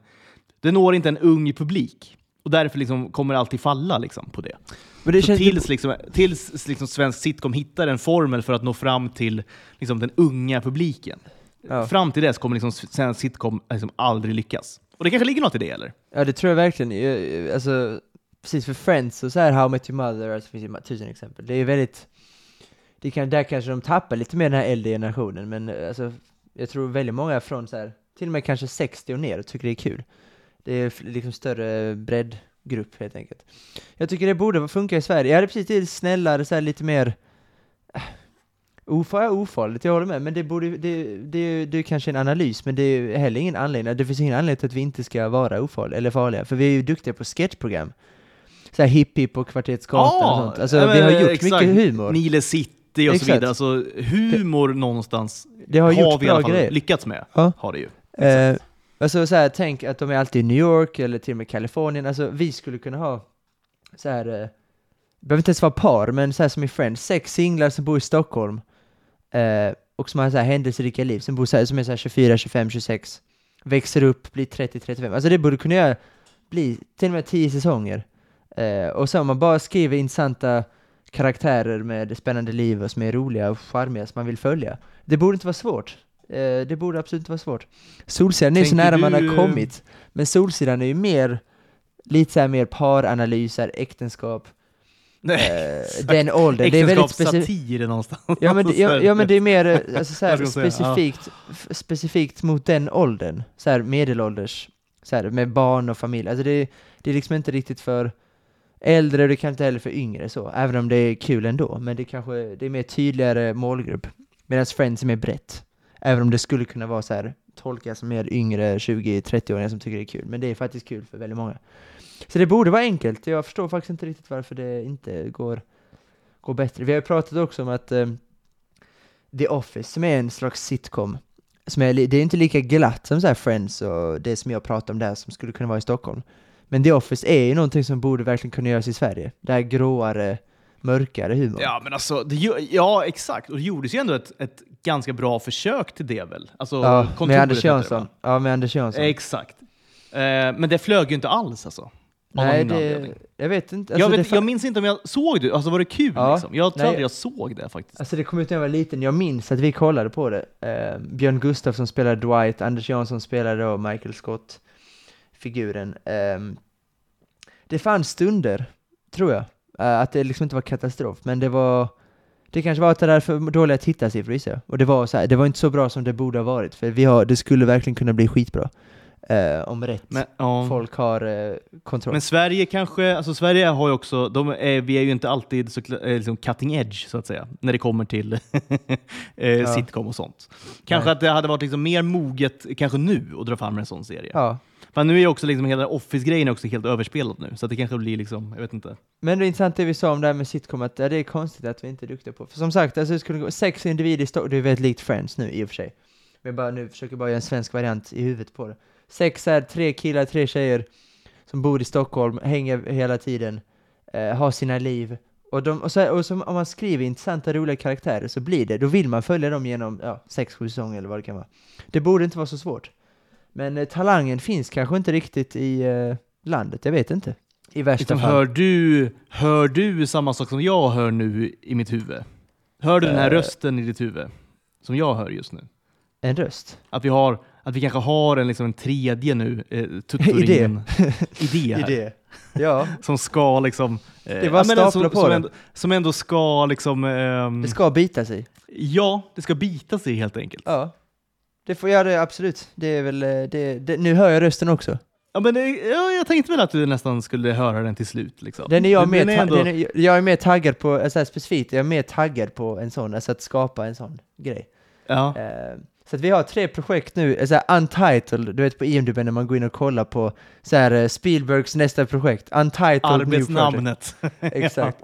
det når inte en ung publik. Och därför liksom kommer det alltid falla liksom på det. Men det tills liksom, tills liksom svensk sitcom hittar en formel för att nå fram till liksom den unga publiken. Ja. Fram till dess kommer liksom svensk sitcom liksom aldrig lyckas. Och det kanske ligger något i det, eller? Ja det tror jag verkligen. Jag- Alltså, precis för Friends och så här How I Met Your Mother, alltså, det finns ju tusen exempel. Det är väldigt, det kan, där kanske de tappar lite mer den här äldre generationen, men eh, alltså, jag tror väldigt många från så här, till och med kanske 60 och ner tycker det är kul. Det är liksom större breddgrupp helt enkelt. Jag tycker det borde funka i Sverige. Jag hade precis det snällare, så här lite mer Ofar är ofarligt, jag håller med, men det, borde, det, det, det är kanske en analys, men det är heller ingen anledning, det finns ingen anledning till att vi inte ska vara ofarliga, eller farliga, för vi är ju duktiga på sketchprogram. Så här Hipp Hipp och Kvarteret Skatan och sånt. Alltså ja, vi har men, gjort exakt. mycket humor. Nile City och Exakt. så vidare. Alltså, humor någonstans Det har, har, vi i alla fall grejer. lyckats med. Ja. Har det ju. Eh, alltså så här, tänk att de är alltid i New York eller till och med Kalifornien, alltså vi skulle kunna ha så här, eh, behöver inte ens vara par, men så här som i Friends, sex singlar som bor i Stockholm eh, och som har så här händelserika liv, som bor så här, som är så här 24, 25, 26, växer upp, blir 30, 35, alltså det borde kunna göra, bli till och med 10 säsonger. Eh, och så om man bara skriver intressanta karaktärer med spännande liv och som är roliga och charmiga som man vill följa. Det borde inte vara svårt. Eh, det borde absolut inte vara svårt. Solsidan är ju så Tänker nära man du- har kommit, men Solsidan är ju mer, lite så här mer paranalyser, äktenskap, eh, (laughs) den åldern. Det är väldigt specifikt. Någonstans. Ja men, det, (laughs) ja, ja men det är mer (laughs) alltså, så här, säga? Ja. specifikt, specifikt mot den åldern, så här medelålders, så här, med barn och familj. Alltså det, det är liksom inte riktigt för äldre och det kan inte heller för yngre så, även om det är kul ändå. Men det kanske det är mer tydligare målgrupp. Medan Friends är mer brett. Även om det skulle kunna vara så här tolkas som mer yngre 20-30-åringar som tycker det är kul. Men det är faktiskt kul för väldigt många. Så det borde vara enkelt. Jag förstår faktiskt inte riktigt varför det inte går, går bättre. Vi har ju pratat också om att eh, The Office, som är en slags sitcom, som är, det är inte lika glatt som så här Friends och det som jag pratar om där som skulle kunna vara i Stockholm. Men The Office är ju någonting som borde verkligen kunna göras i Sverige. Det här gråare, mörkare humor. Ja, men alltså, det, ja, exakt. Och det gjordes ju ändå ett, ett ganska bra försök till det väl? Alltså, Ja, med Anders? Jönsson. Ja, med Anders Jönsson. Exakt. Eh, men det flög ju inte alls alltså. Nej, det, jag vet inte. Alltså, jag, vet, jag minns inte om jag såg det. Alltså var det kul Ja, liksom? Jag tror aldrig jag såg det faktiskt. alltså det kom ut när jag var liten, jag minns att vi kollade på det. Eh, Björn Gustafsson spelade Dwight, Anders Jansson spelade då Michael Scott, figuren. Ehm, det fanns stunder, tror jag, eh, att det liksom inte var katastrof, men det var det kanske var att det där för dåliga tittarsiffror jag. Och det var så här, det var inte så bra som det borde ha varit, för vi har, det skulle verkligen kunna bli skitbra. Eh, om rätt Men, ja. folk har eh, kontroll. men Sverige kanske, alltså Sverige har ju också, de är, vi är ju inte alltid så, eh, liksom cutting edge så att säga, när det kommer till (laughs) eh, Ja. sitcom och sånt. Kanske Nej. att det hade varit liksom mer moget, kanske nu, att dra fram en sån serie. ja. För nu är ju också liksom hela Office-grejen också helt överspelat nu, så det kanske blir liksom, jag vet inte. Men det är intressant det vi sa om det här med sitcom, att ja, det är konstigt att vi inte är duktiga på. För som sagt, alltså, det skulle gå sex individer i det är väldigt likt Friends nu i och för sig. Men bara nu försöker bara göra en svensk variant i huvudet på det. Sex är tre killar, tre tjejer som bor i Stockholm, hänger hela tiden, eh, har sina liv. Och, de, och, så, och som, om man skriver intressanta, roliga karaktärer så blir det, då vill man följa dem genom ja, sex, sju säsonger eller vad det kan vara. Det borde inte vara så svårt. Men eh, talangen finns kanske inte riktigt i, eh, landet, jag vet inte. I värsta fall. hör, du, hör du samma sak som jag hör nu i mitt huvud? Hör du den här Eh. rösten i ditt huvud? Som jag hör just nu? En röst. Att vi, har, att vi kanske har en, liksom en tredje nu, eh, tuttoringen, (laughs) idé här. Idé. Ja, (laughs) Som ska liksom... Eh, Det är bara men som, på som, ändå, som ändå ska liksom... ehm, det ska bita sig. Ja, det ska bita sig helt enkelt. Ja, Ja. Det får jag det absolut. Det är väl, eh, det, det, nu hör jag rösten också. men det, ja, jag tänkte väl att du nästan skulle höra den till slut. Liksom. Den är jag, mer, den är ändå- den är, jag är mer taggad på, alltså specifikt, jag är mer taggad på en sån, alltså att skapa en sån grej. ja. Eh, så vi har tre projekt nu, så här untitled, du vet på IMDB när man går in och kollar på så här, eh, Spielbergs nästa projekt, untitled. Arbetsnamnet. (laughs) (laughs) Exakt.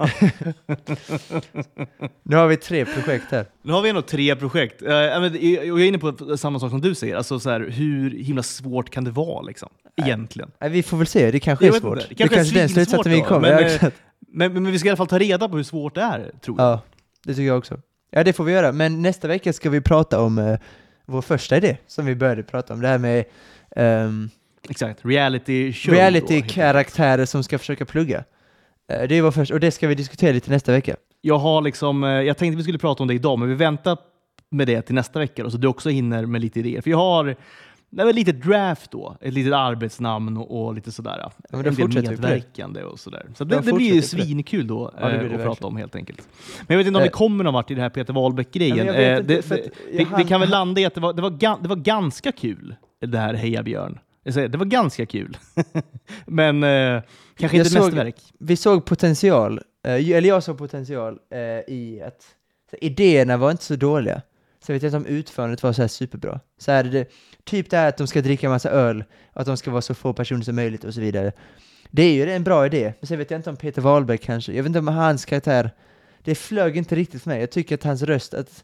nu har vi tre projekt här. Nu har vi ändå tre projekt. Eh, men och jag är inne på samma sak som du säger. Alltså, så här, hur himla svårt kan det vara liksom? Egentligen. Vi får väl se, det kanske är svårt. inte. Det Det kanske kanske är den slutsatsen vi kommer. men, Ja, eh, exakt. Men, men vi ska i alla fall ta reda på hur svårt det är, tror jag. Ja, det tycker jag också. Ja, det får vi göra. Men nästa vecka ska vi prata om eh, vår första idé, som vi började prata om. Det här med ehm, Exakt. Reality show. reality-karaktärer som ska försöka plugga. Eh, det är vår första, och det ska vi diskutera lite nästa vecka. Jag har liksom, eh, jag tänkte vi skulle prata om det idag, men vi väntar med det till nästa vecka då, så du också hinner med lite idéer. För jag har är väl lite draft då, ett litet arbetsnamn och, och lite sådär. Ja, men en del vi medverkande och sådär. Så det, det blir ju vi svinkul då Ja, det eh, det att prata om helt enkelt. Men jag vet inte om Eh. det kommer någon vart i det här Peter Wahlbeck-grejen. Ja, men Eh, det, vi, vi kan väl landa i att det var, det var, det var ganska kul, det här Heja Björn. Det var ganska kul. (laughs) Men eh, kanske Jag inte såg- mästerverk. Vi såg potential, eller jag såg potential eh, i att idéerna var inte så dåliga. Så jag vet inte om utförandet var så här superbra. Så här, det, typ det här att de ska dricka massa öl, att de ska vara så få personer som möjligt och så vidare. Det är ju en bra idé, men sen vet jag inte om Peter Wahlbeck kanske, jag vet inte om hans karaktär, det flög inte riktigt för mig. Jag tycker att hans röst, att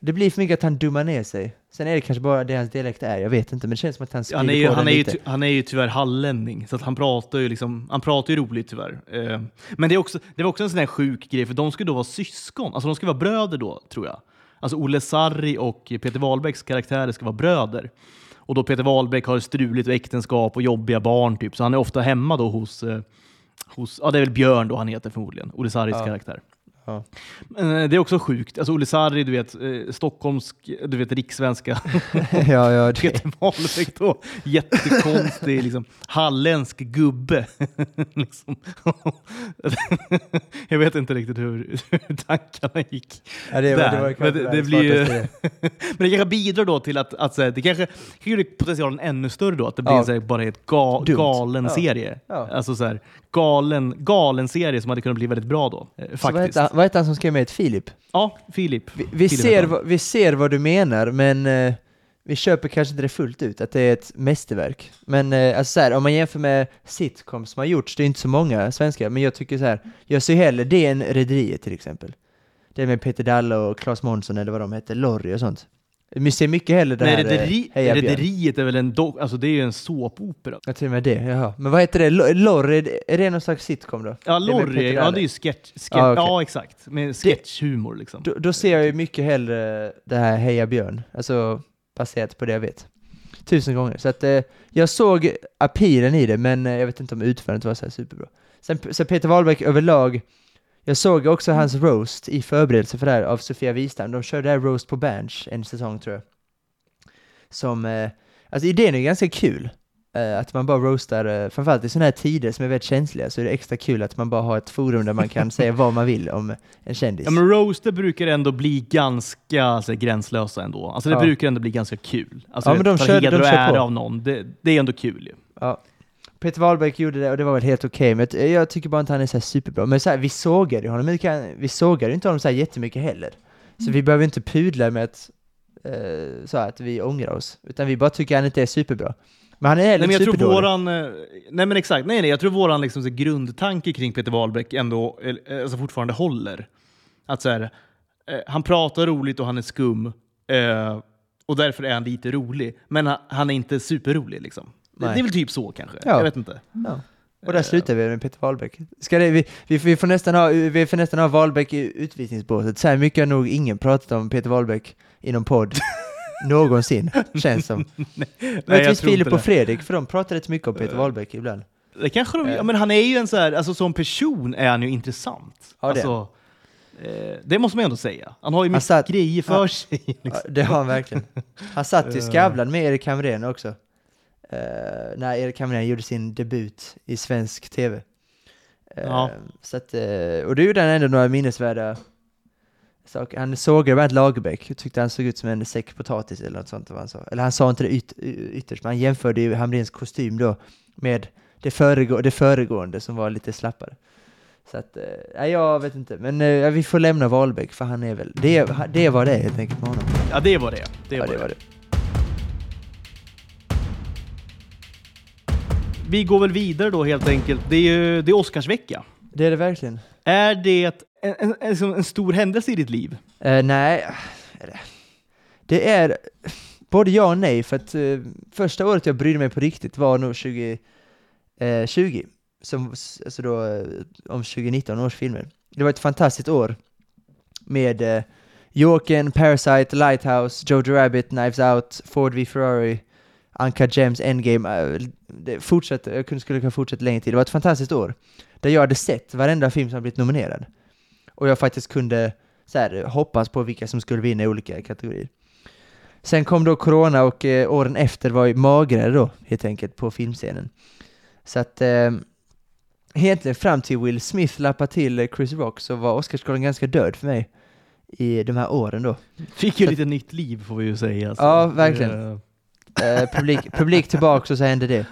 det blir för mycket att han dummar ner sig. Sen är det kanske bara det hans dialekt är, jag vet inte, men det känns som att han Han är, sprider ju, på han, den är ju, lite. ty- han är ju tyvärr hallänning, så att han pratar ju liksom, han pratar ju roligt tyvärr. Eh, men det, är också, det var också en sån här sjuk grej, för de skulle då vara syskon, alltså de skulle vara bröder då, tror jag. Alltså Olle Sarri och Peter Wahlbecks karaktärer ska vara bröder. Och då Peter Wahlbeck har struligt äktenskap och jobbiga barn, typ, så han är ofta hemma då hos, eh, hos ja det är väl Björn då han heter förmodligen, Olle Sarris Ja. karaktär. Ja. Men, eh, det är också sjukt, alltså Olle Sarri, du vet, eh, stockholmsk, du vet rikssvenska. (laughs) ja, ja, det, Peter Wahlbeck då, jättekonstig liksom, halländsk gubbe. (laughs) liksom. (laughs) jag vet inte riktigt hur, hur tankarna gick. ja, det, var, Där. det var Men det- blir. Men kanske bidrar då till att, att så här, det kanske gör potentialen ännu större då, att det blir Ja. så här, bara ett ga, galen serie. Alltså så här, galen, galen serie som hade kunnat bli väldigt bra då. eh, Så vad Faktiskt. heter, han, vad heter han som skrev med Filip? Ja, Filip. Vi, vi, Filip ser, vad- vi ser vad du menar, men eh, vi köper kanske inte det fullt ut, att det är ett mästerverk. Men eh, alltså så här, om man jämför med sitcoms som har gjorts, det är inte så många svenska, men jag tycker så här, jag ser hellre det än Rederiet till exempel. Det med Peter Dalle och Claes Månsson eller vad de heter, Lorry och sånt. Vi ser mycket hellre det Nej, här, eh, rederi, Heja. Rederiet är väl en, do, alltså det är ju en såpopera. Ja, till och med det, jaha. Men vad heter det? Lo- Lorry, är det- någon slags sitcom då? Ja, Lorry, ja det är ju sketch, sketch Ja, okej. ja exakt, med sketchhumor liksom. Då, då ser jag ju mycket hellre det här Heja Björn, alltså baserat på det jag vet. Tusen gånger. Så att eh, jag såg appealen i det, men eh, jag vet inte om utförandet var så här superbra. Sen, så Peter Wahlbeck överlag, jag såg också hans roast i förberedelse för det här av Sofia Wistam. De körde det här roast på Berns en säsong tror jag. Som, eh, alltså idén är ganska kul. Eh, att man bara roastar, eh, framförallt i sådana här tider som är väldigt känsliga, så är det extra kul att man bara har ett forum där man kan säga vad man vill om en kändis. Ja men roaster brukar ändå bli ganska alltså, gränslösa ändå. Alltså det Ja. brukar ändå bli ganska kul. Alltså, Ja, men de kör- heder de och kör ära på. av någon, det, det är ändå kul ju. Ja. Peter Wahlbeck gjorde det och det var väl helt okej, men jag- tycker bara inte han är så superbra. Men så här, vi sågade ju honom, vi, kan, vi sågade ju inte honom så här jättemycket heller. Så vi behöver inte pudla med att, eh, så här, att vi ångrar oss, utan vi bara tycker han inte är superbra. Men han är heller Nej, men jag inte tror superdålig. våran, eh, nej men exakt, nej nej, jag tror våran liksom, så, grundtanke kring Peter Wahlbeck ändå eh, alltså, fortfarande håller. Att så här, eh, han pratar roligt och han är skum, eh, och därför är han lite rolig. Men han, han är inte superrolig liksom. Det, Nej. det är väl typ så kanske, Ja. jag vet inte. Ja. Och där slutar vi med Peter Wahlbeck. Ska det, vi, vi, vi, får nästan ha, vi får nästan ha Wahlbeck i utvisningsbåset. Så här mycket har nog ingen pratat om Peter Wahlbeck i någon podd (laughs) någonsin, känns som. (laughs) jag Möjligtvis Filip och. Fredrik, för de pratar rätt mycket om Peter Wahlbeck ibland. Det kanske de, Eh. ja, men han är ju en så här, alltså som person är han ju intressant. Ja, det alltså, eh, det måste man ändå säga. Han har ju Han mycket satt- grejer för Ja. sig. (laughs) Liksom. Ja, det har han verkligen. Han satt i Skavlan med Erik Hamrén också. Uh, när Erik Hamrén gjorde sin debut i svensk TV. Eh, Ja. så att, eh, och då gjorde han ändå några minnesvärda saker. Han sågade Bernt Lagerbäck och tyckte han såg ut som en säck potatis eller något sånt. vad Han sa. Eller han sa inte det yt, ytterst, men han jämförde ju Hamréns kostym då med det, föregå, det föregående som var lite slappare. Så att, eh, jag vet inte, men eh, vi får lämna Wahlbeck för han är väl, det, det var det helt enkelt med honom. Ja, det var det. det, Ja, var det var det. Vi går väl vidare då helt enkelt. Det är ju det är Oscarsvecka. Det är det verkligen. Är det en, en, en, en stor händelse i ditt liv? Eh, nej, det- är både ja och nej, för att eh, första året jag brydde mig på riktigt var nog 2020, eh, 20, som, alltså då, eh, om 2019 års filmer. Det var ett fantastiskt år med eh, Jokern, Parasite, Lighthouse, Jojo Rabbit, Knives Out, Ford v Ferrari, Anka Gems, Endgame. eh, det fortsatte, jag skulle kunna fortsätta längre tid. Det var ett fantastiskt år där jag hade sett varenda film som blivit nominerad. Och jag faktiskt kunde så här, hoppas på vilka som skulle vinna i olika kategorier. Sen kom då corona och eh, åren efter var ju magrare då, helt enkelt, på filmscenen. Så att eh, egentligen fram till Will Smith lappade till eh, Chris Rock så var Oscarsgalan ganska död för mig i de här åren då. Fick ju Så- lite nytt liv får vi ju säga. alltså. Ja, verkligen. Eh, publik, publik tillbaks och så hände det.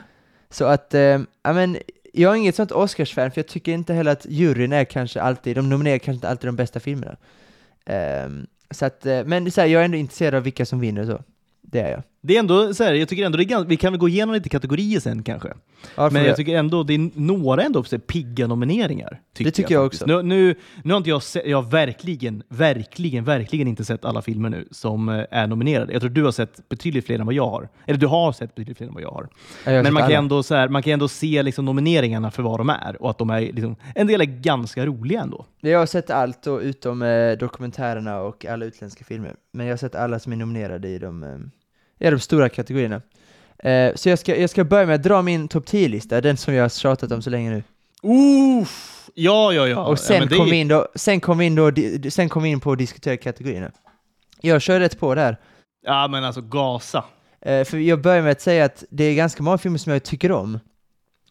Så att, eh, ja men, jag är inget sånt Oscars-fan för jag tycker inte heller att juryn är kanske alltid, de nominerar kanske inte alltid de bästa filmerna. Eh, så att, eh, men så här, jag är ändå intresserad av vilka som vinner och så. Det är jag. Det är ändå så här, jag tycker ändå det är ganska, vi kan väl gå igenom lite kategorier sen kanske. Ja, Men jag tycker ändå det är några ändå här pigga nomineringar. Det tycker jag faktiskt. också. Nu, nu, nu har inte jag sett, jag har verkligen, verkligen, verkligen inte sett alla filmer nu som eh, är nominerade. Jag tror du har sett betydligt fler än vad jag har. Eller du har sett betydligt fler än vad jag har. Ja, jag Men man kan, ändå, så här, man kan ändå se liksom nomineringarna för vad de är och att de är liksom, en del är ganska roliga ändå. Jag har sett allt då, utom eh, dokumentärerna och alla utländska filmer. Men jag har sett alla som är nominerade i de, eh, i de stora kategorierna. Eh, så jag ska, jag ska börja med att dra min topp 10-lista, den som jag har tjatat om så länge nu. Uff, ja, ja, ja. och sen, ja, kom är- vi in då, sen kom vi in då, sen kom vi in på att diskutera kategorierna. Jag kör rätt på där. Ja, men alltså gasa. Eh, för jag börjar med att säga att det är ganska många filmer som jag tycker om,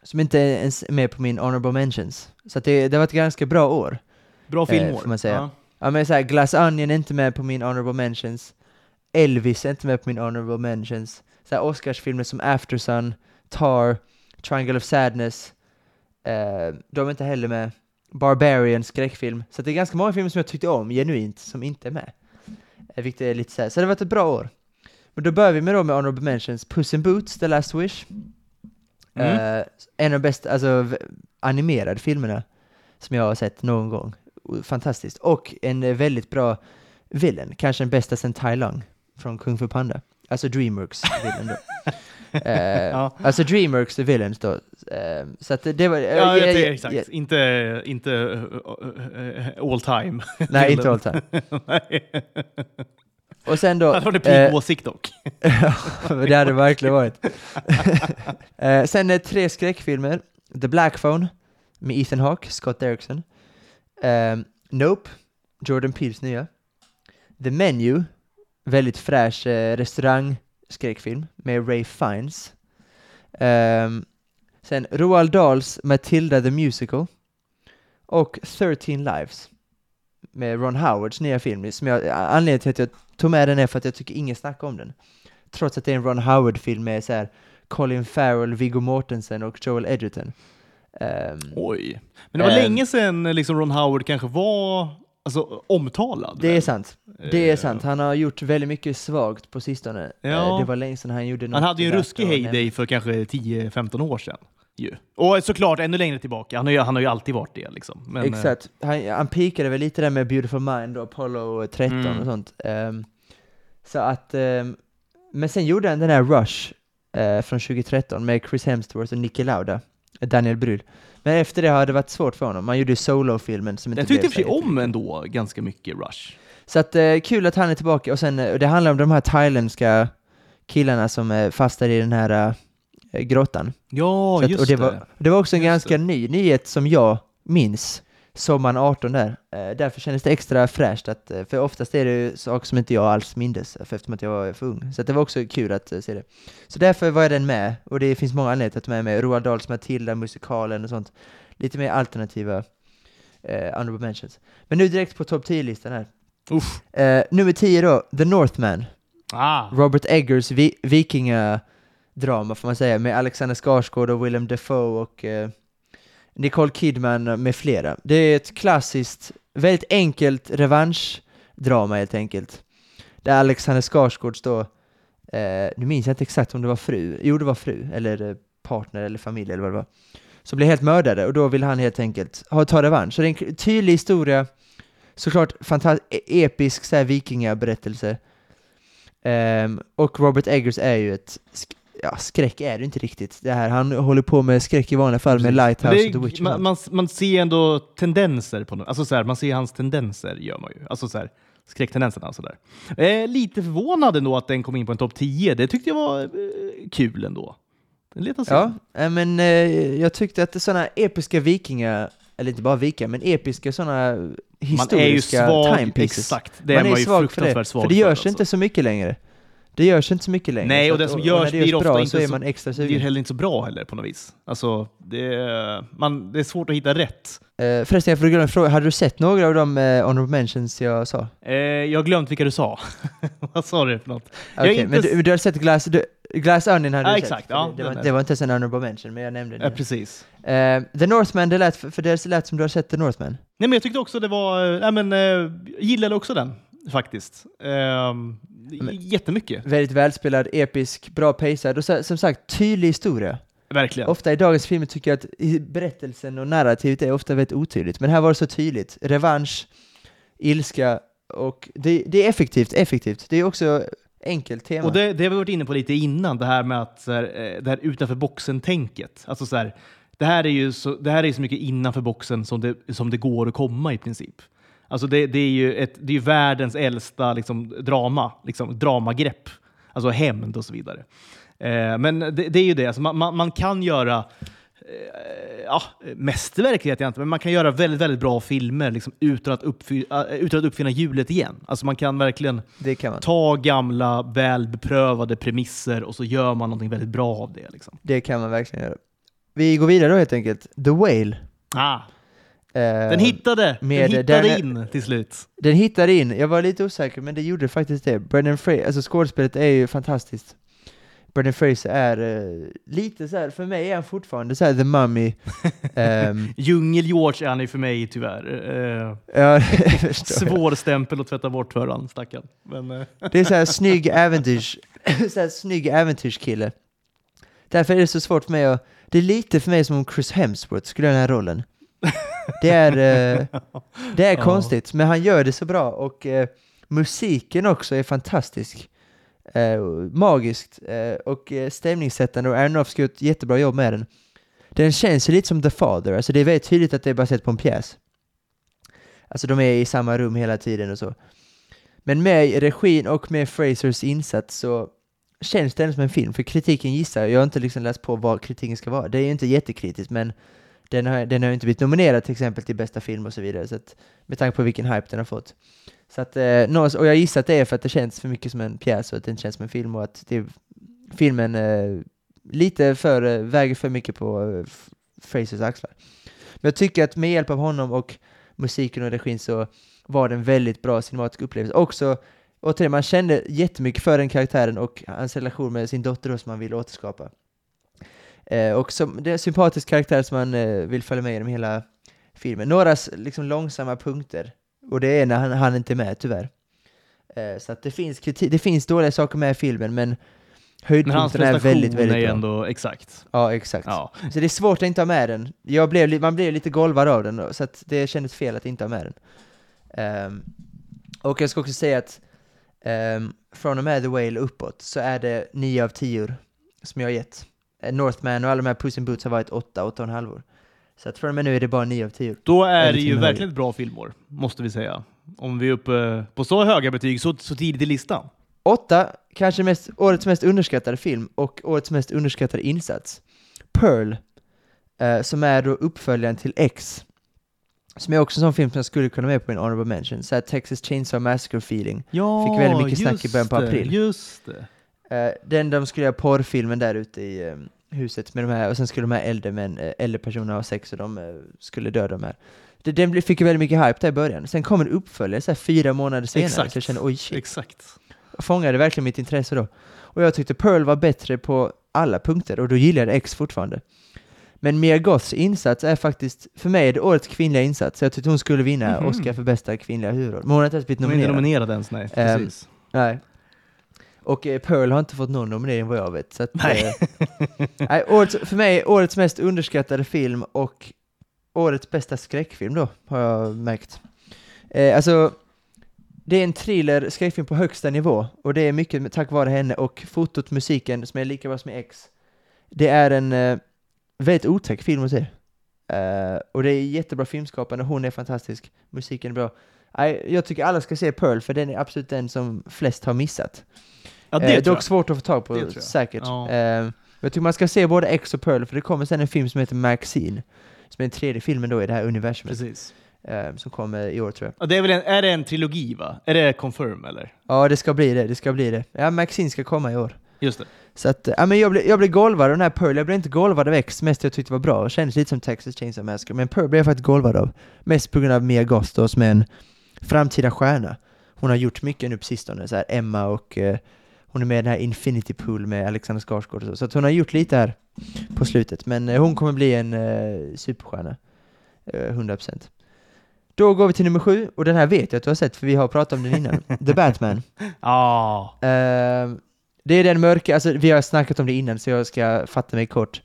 som inte är ens är med på min honorable mentions. Så det, det har varit ett ganska bra år. Bra Eh, filmår. får man säga. Ja. Ja men såhär, Glass Onion är inte med på min honorable mentions. Elvis är inte med på min honorable mentions. Såhär Oscarsfilmer som Aftersun, Tar, Triangle of Sadness. Eh, de är inte heller med. Barbarian, skräckfilm. Så det är ganska många filmer som jag tyckte om genuint, som inte är med. Eh, vilket är lite såhär, så det har varit ett bra år. Men då börjar vi med då med honorable mentions. Puss in Boots, The Last Wish. Mm. Eh, en av de bästa, alltså animerade filmerna som jag har sett någon gång. Fantastiskt. Och en väldigt bra villain, kanske den bästa sen Tai Lung från Kung Fu Panda. Alltså Dreamworks (laughs) villain då. Eh, Ja. Alltså Dreamworks the villains då. Eh, så att det, var... Ja, eh, eh, vet, eh, exakt. eh, Inte, inte uh, all time. (laughs) Nej, inte all time. (laughs) Och sen då... Det hade varit en eh, åsikt dock. det hade verkligen varit. eh, sen är tre skräckfilmer. The Black Phone med Ethan Hawke, Scott Derrickson. Eh, nope, Jordan Peels nya. The Menu, väldigt fräsch eh, restaurangskräckfilm med Ray Fiennes. Ehm, sen Roald Dahls Matilda the Musical. Och 13 Lives med Ron Howards nya film. Som jag, anledningen till att jag tog med den är för att jag tycker ingen snackar om den. Trots att det är en Ron Howard-film med så här Colin Farrell, Viggo Mortensen och Joel Edgerton. Ehm, Oj. Men det var Ehm. länge sedan liksom Ron Howard kanske var alltså, omtalad. det är sant. Det är Eh, sant. Han har gjort väldigt mycket svagt på sistone. Ja. Eh, det var länge sedan han gjorde något Han hade ju en ruskig heyday för kanske 10-15 år sedan. Ju. Och såklart ännu längre tillbaka. Han har ju, han har ju alltid varit det. Liksom. Men, eh, Exakt. Han, han pikade väl lite där med Beautiful Mind och Apollo 13 Mm. och sånt. Ehm, så att, ehm, men sen gjorde han den här Rush eh, från 2013 med Chris Hemsworth och Niki Lauda, Daniel Bryl. Men efter det har det varit svårt för honom. Han gjorde ju Solo-filmen som inte jag tyckte i och för sig om ändå ganska mycket Rush. Så att eh, kul att han är tillbaka och sen, eh, det handlar om de här thailändska killarna som är fastare i den här eh, grottan. Ja, att- just och det, det. var, det var också en ganska ny nyhet som jag minns, sommaren 18 där. Eh, därför kändes det extra fräscht, att, eh, för oftast är det ju saker som inte jag alls mindes, för eftersom att jag var för ung. Så det var också kul att eh, se det. Så därför var jag den med, och det finns många anledningar till att ta med mig. Roald Dahls Matilda, musikalen och sånt. Lite mer alternativa eh, honorable mentions. Men nu direkt på topp 10-listan här. Eh, nummer 10 då, The Northman. Ah. Robert Eggers vi vikingadrama får man säga, med Alexander Skarsgård och Willem Dafoe och eh, Nicole Kidman med flera. Det är ett klassiskt, väldigt enkelt revanschdrama helt enkelt. Där Alexander Skarsgård står, eh, nu minns jag inte exakt om det var fru, jo det var fru, eller eh, partner eller familj eller vad det var, som blir helt mördade och då vill han helt enkelt ha, ta revansch. Så det är en tydlig historia, såklart fantastisk, e-, episk så här, vikingaberättelse. Ehm, och Robert Eggers är ju ett, ja skräck är det inte riktigt. Det här, han håller på med skräck i vanliga fall med. Lighthouse Men och The det, Witch. man, man, man ser ändå tendenser på något. Alltså så här, man ser hans tendenser gör man ju. Alltså så här, skräcktendenserna och sådär. Eh, lite förvånad ändå att den kom in på en topp 10. Det tyckte jag var eh, kul ändå. Den letar sig. Ja, eh, men eh, jag tyckte att sådana episka vikingar, eller inte bara vikingar, men episka sådana man historiska är ju svag. timepieces. Exakt. Det man är är man ju svag för det, fruktansvärt svag för det görs alltså. inte så mycket längre. Det görs inte så mycket längre. Nej, och det som görs det blir ofta bra inte så är man extra sugen. heller inte så bra heller på något vis. Alltså, det är, man, det är svårt att hitta rätt. Eh, förresten, jag får glömma fråga. Hade du sett några av de eh, honorable mentions jag sa? Eh, jag har glömt vilka du sa. (laughs) Vad sa du för något? Okej, inte men du, du har sett Glass, du, Glass Onion hade Ja, du exakt, sett? ja, det, det, var, det var inte ens en honorable mention, men jag nämnde det. Ja, precis. Eh, The Northman, det lät, för det lät som du har sett The Northman. Nej, men jag tyckte också det var... Nej, men, eh, gillade också den, faktiskt. Um, jättemycket, Väldigt välspelad, episk, bra pacad och så, som sagt, tydlig historia. verkligen. Ofta i dagens filmer tycker jag att berättelsen och narrativet är ofta väldigt otydligt, men här var det så tydligt. Revansch, ilska och det, det är effektivt, effektivt. Det är också enkelt tema. Och det, det har vi varit inne på lite innan, det här med att så här, eh, det här utanför boxen-tänket. Alltså så här, det här är ju så, det här är så mycket innanför boxen som det, som det går att komma i princip. Alltså det, det är ju ett, det är världens äldsta liksom, drama, liksom, dramagrepp. Alltså hämnd och så vidare. Eh, men det, det är ju det, alltså man, man, man kan göra eh, ja, mästerverk vet jag inte, men man kan göra väldigt, väldigt bra filmer liksom, utan, att uppfy, äh, utan att uppfinna hjulet igen. Alltså man kan verkligen kan man. ta gamla, väl beprövade premisser och så gör man någonting väldigt bra av det. Liksom. Det kan man verkligen göra. Vi går vidare då helt enkelt. The Whale. Ah, Eh, den hittade! med den hittade den- in till slut. Den hittade in, jag var lite osäker men det gjorde faktiskt det. Brendan Fraser, alltså skådespelet är ju fantastiskt. Brendan Fraser är eh, lite så här, för mig är han fortfarande så här The Mummy. (laughs) Ehm, Djungel-George är han ju för mig tyvärr. Eh, ja, (laughs) svår stämpel att tvätta bort för han, stackarn. Men, eh, Det är så här snygg (laughs) äventyrs, så här snygg äventyrskille. Därför är det så svårt för mig att, det är lite för mig som om Chris Hemsworth skulle göra den här rollen. Det är, eh, (laughs) det är konstigt, men han gör det så bra och eh, musiken också är fantastisk. Eh, magiskt och stämningssättande och Aronofsky har gjort ett jättebra jobb med den. Den känns ju lite som The Father, alltså det är väldigt tydligt att det är baserat på en pjäs. Alltså de är i samma rum hela tiden och så. Men med regin och med Frasers insats så känns det ändå som en film, för kritiken gissar, jag har inte liksom läst på vad kritiken ska vara, det är ju inte jättekritiskt men den har, den har ju inte blivit nominerad till exempel till bästa film och så vidare, så att, med tanke på vilken hype den har fått. Så att, eh, och jag gissar att det är för att det känns för mycket som en pjäs och att det inte känns som en film och att det, filmen eh, lite för, eh, väger för mycket på eh, Frasers axlar. Men jag tycker att med hjälp av honom och musiken och regin så var det en väldigt bra cinematisk upplevelse. Också, återigen, man kände jättemycket för den karaktären och hans relation med sin dotter då som man vill återskapa. Eh, och som, det är en sympatisk karaktär som man eh, vill följa med genom hela filmen. Några liksom långsamma punkter, och det är när han, han inte är med tyvärr. Eh, så att det finns, kritik, det finns dåliga saker med i filmen, men höjdpunkterna är väldigt, väldigt är bra. ändå exakt. Ja, exakt. Ja. Så det är svårt att inte ha med den. Jag blev, man blev lite golvad av den, så att det kändes fel att inte ha med den. Ehm, och jag ska också säga att um, från och med The Whale uppåt så är det 9 av 10 som jag har gett. Eh, Northman och alla de här Puss in Boots har varit 8, 8,5 år. Så att från och med nu är det bara 9 av 10. Då är det ju med verkligen ett bra filmår, måste vi säga. Om vi är uppe på så höga betyg så, så tidigt i listan. Åtta, kanske mest, årets mest underskattade film och årets mest underskattade insats. Pearl, eh, som är då uppföljaren till X. Som är också en sån film som jag skulle kunna med på en honorable mention. Så här Texas Chainsaw Massacre feeling. Ja, Fick väldigt mycket snack i början på april. Just det. Eh, den de skulle göra porrfilmen där ute i eh, huset med de här, och sen skulle de här äldre, män, eh, äldre personerna ha sex och de skulle döda de här. Den fick ju väldigt mycket hype där i början. Sen kom en uppföljare så här fyra månader senare, Exakt. så jag kände oj shit. Exakt. fångade verkligen mitt intresse då. Och jag tyckte Pearl var bättre på alla punkter och då gillade jag X fortfarande. Men Mia Goths insats är faktiskt, för mig är det årets kvinnliga insats. Jag tyckte hon skulle vinna Mhm. Oscar för bästa kvinnliga huvudroll. Men hon har inte ens blivit De är inte nominerad. ens, nej. Ehm, Precis. Nej. Och eh, Pearl har inte fått någon nominering vad jag vet. Så att, Nej. eh, nej årets, för mig, årets mest underskattade film och årets bästa skräckfilm då, har jag märkt. Eh, alltså, det är en thriller, skräckfilm på högsta nivå, och det är mycket tack vare henne och fotot, musiken, som är lika bra som X. Det är en eh, väldigt otäck film att se. Eh, och det är jättebra filmskapande, hon är fantastisk, musiken är bra. Jag tycker alla ska se Pearl, för den är absolut den som flest har missat. Ja, det eh, dock svårt att få tag på, säkert. Ja. Eh, jag tycker man ska se både X och Pearl, för det kommer sen en film som heter Maxine, som är den tredje filmen då i det här universumet, Precis. eh, som kommer i år tror jag. Ja, det är, väl en, är det en trilogi, va? Är det confirm, eller? Ja, det ska bli det, det ska bli det. Ja, Maxine ska komma i år. Just det. Så att, ja men jag blev, jag blev golvad av den här Pearl, jag blev inte golvad av X, mest jag tyckte var bra, kändes lite som Texas Chainsaw Massacre, men Pearl blev jag faktiskt golvad av. Mest på grund av Mia Goth då, som är en framtida stjärna. Hon har gjort mycket nu på sistone, så här Emma och eh, hon är med i den här Infinity Pool med Alexander Skarsgård och så, så att hon har gjort lite här på slutet, men eh, hon kommer bli en eh, superstjärna. Eh, 100%. Då går vi till nummer sju, och den här vet jag att du har sett, för vi har pratat om den innan. (laughs) The Batman. Ja. Ehm, det är den mörka, alltså vi har snackat om det innan så jag ska fatta mig kort.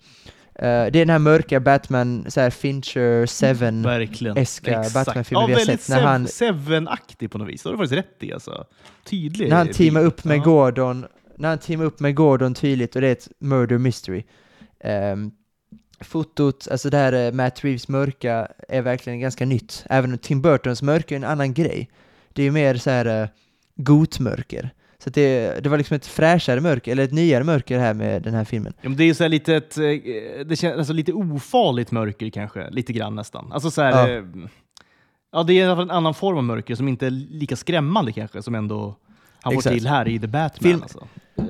Eh, det är den här mörka Batman, så här Fincher, Seven, Verkligen. Eska Exakt. Batman-filmer ja, vi har väldigt sett när Sev- han- Seven-aktig på något vis. Det har du faktiskt rätt i alltså. Tydlig. när han teamar upp med Ja. Gordon, när han teamar upp med Gordon tydligt och det är ett murder mystery. Ehm, fotot, alltså det här eh, Matt Reeves mörka är verkligen ganska nytt, även om Tim Burtons mörka är en annan grej. Det är ju mer så här uh, gotmörker. Så det, det var liksom ett fräschare mörker, eller ett nyare mörker här med den här filmen. Ja, det är så lite, ett, eh, det känns, alltså lite ofarligt mörker kanske, lite grann nästan. Alltså så här, Ja. ja. ja, det är en annan form av mörker som inte är lika skrämmande kanske, som ändå han får till här i The Batman. Film- Alltså. Eh,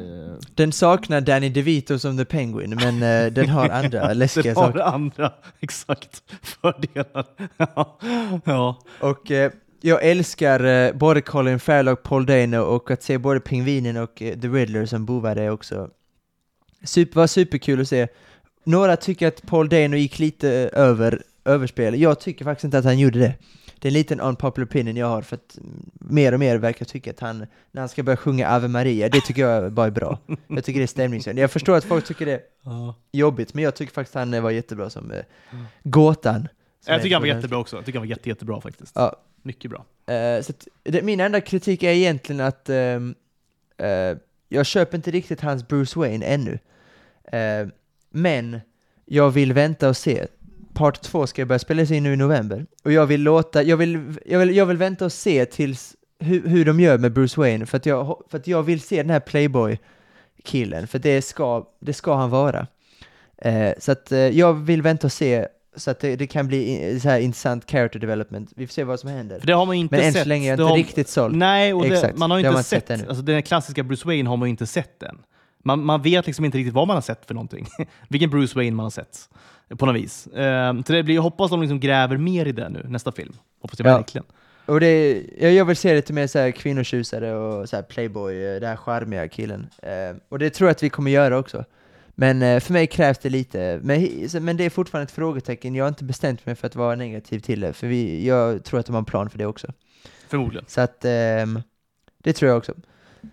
Den saknar Danny DeVito som The Penguin, men eh, (laughs) den har andra läskiga det har saker. andra, (laughs) exakt, fördelar. (laughs) ja. ja. Och eh, jag älskar eh, både Colin Farrell och Paul Dano och att se både Pingvinen och eh, The Riddler som bovar är också super, var superkul att se. Några tycker att Paul Dano gick lite eh, över överspel. Jag tycker faktiskt inte att han gjorde det. Det är en liten unpopular opinion jag har för att mm, mer och mer verkar tycka att han, när han ska börja sjunga Ave Maria, det tycker jag bara är bra. Jag tycker det är stämningshöjande. Jag förstår att folk tycker det är jobbigt, men jag tycker faktiskt han eh, var jättebra som eh, gåtan. som Jag tycker han var jättebra också. Jag tycker han var jätte, jättebra faktiskt. Ja, mycket bra. Eh, så att, det, min enda kritik är egentligen att ehm, eh, jag köper inte riktigt hans Bruce Wayne ännu. Eh, men jag vill vänta och se. Part 2 ska börja spelas in nu i november. Och jag vill låta, jag vill, jag vill, jag vill vänta och se tills hur, hur de gör med Bruce Wayne. För att jag, för att jag vill se den här Playboy-killen. För det ska, det ska han vara. Eh, så att eh, jag vill vänta och se så att det, det kan bli så här intressant character development. Vi får se vad som händer. För det har man inte Men än sett. så länge är jag inte har- riktigt såld. Nej, och det, man har ju har inte man sett, sett alltså den klassiska Bruce Wayne har man inte sett än. Man, man vet liksom inte riktigt vad man har sett för någonting. (laughs) Vilken Bruce Wayne man har sett. På något vis. Ehm, så det blir, jag hoppas de liksom gräver mer i det nu, nästa film. Hoppas jag Ja. verkligen. Och det, jag, jag vill se lite mer så här kvinnotjusare och så här playboy, eh, den här charmiga killen. Eh, och det tror jag att vi kommer göra också. Men eh, för mig krävs det lite, men, men det är fortfarande ett frågetecken. Jag har inte bestämt mig för att vara negativ till det, för vi, jag tror att de har en plan för det också. Förmodligen. Så att, ehm, det tror jag också.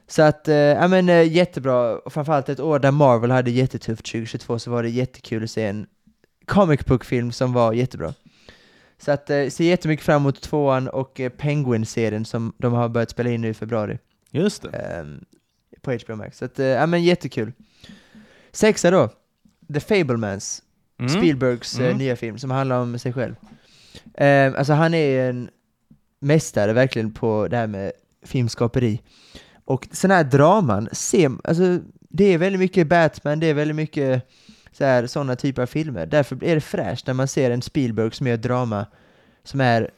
Så att, eh, ja men eh, jättebra, och framförallt ett år där Marvel hade jättetufft 2022 så var det jättekul att se en comic book-film som var jättebra. Så att, eh, ser jättemycket fram emot tvåan och eh, Penguin-serien som de har börjat spela in nu i februari Just det. ehm, på HBO Max. Så att, eh, ja men jättekul. Sexa då, The Fablemans, Mm. Spielbergs eh, Mm. nya film som handlar om sig själv. Eh, alltså han är en mästare verkligen på det här med filmskaperi. Och sådana här draman, ser, alltså, det är väldigt mycket Batman, det är väldigt mycket sådana typer av filmer. Därför är det fräscht när man ser en Spielberg som gör drama som är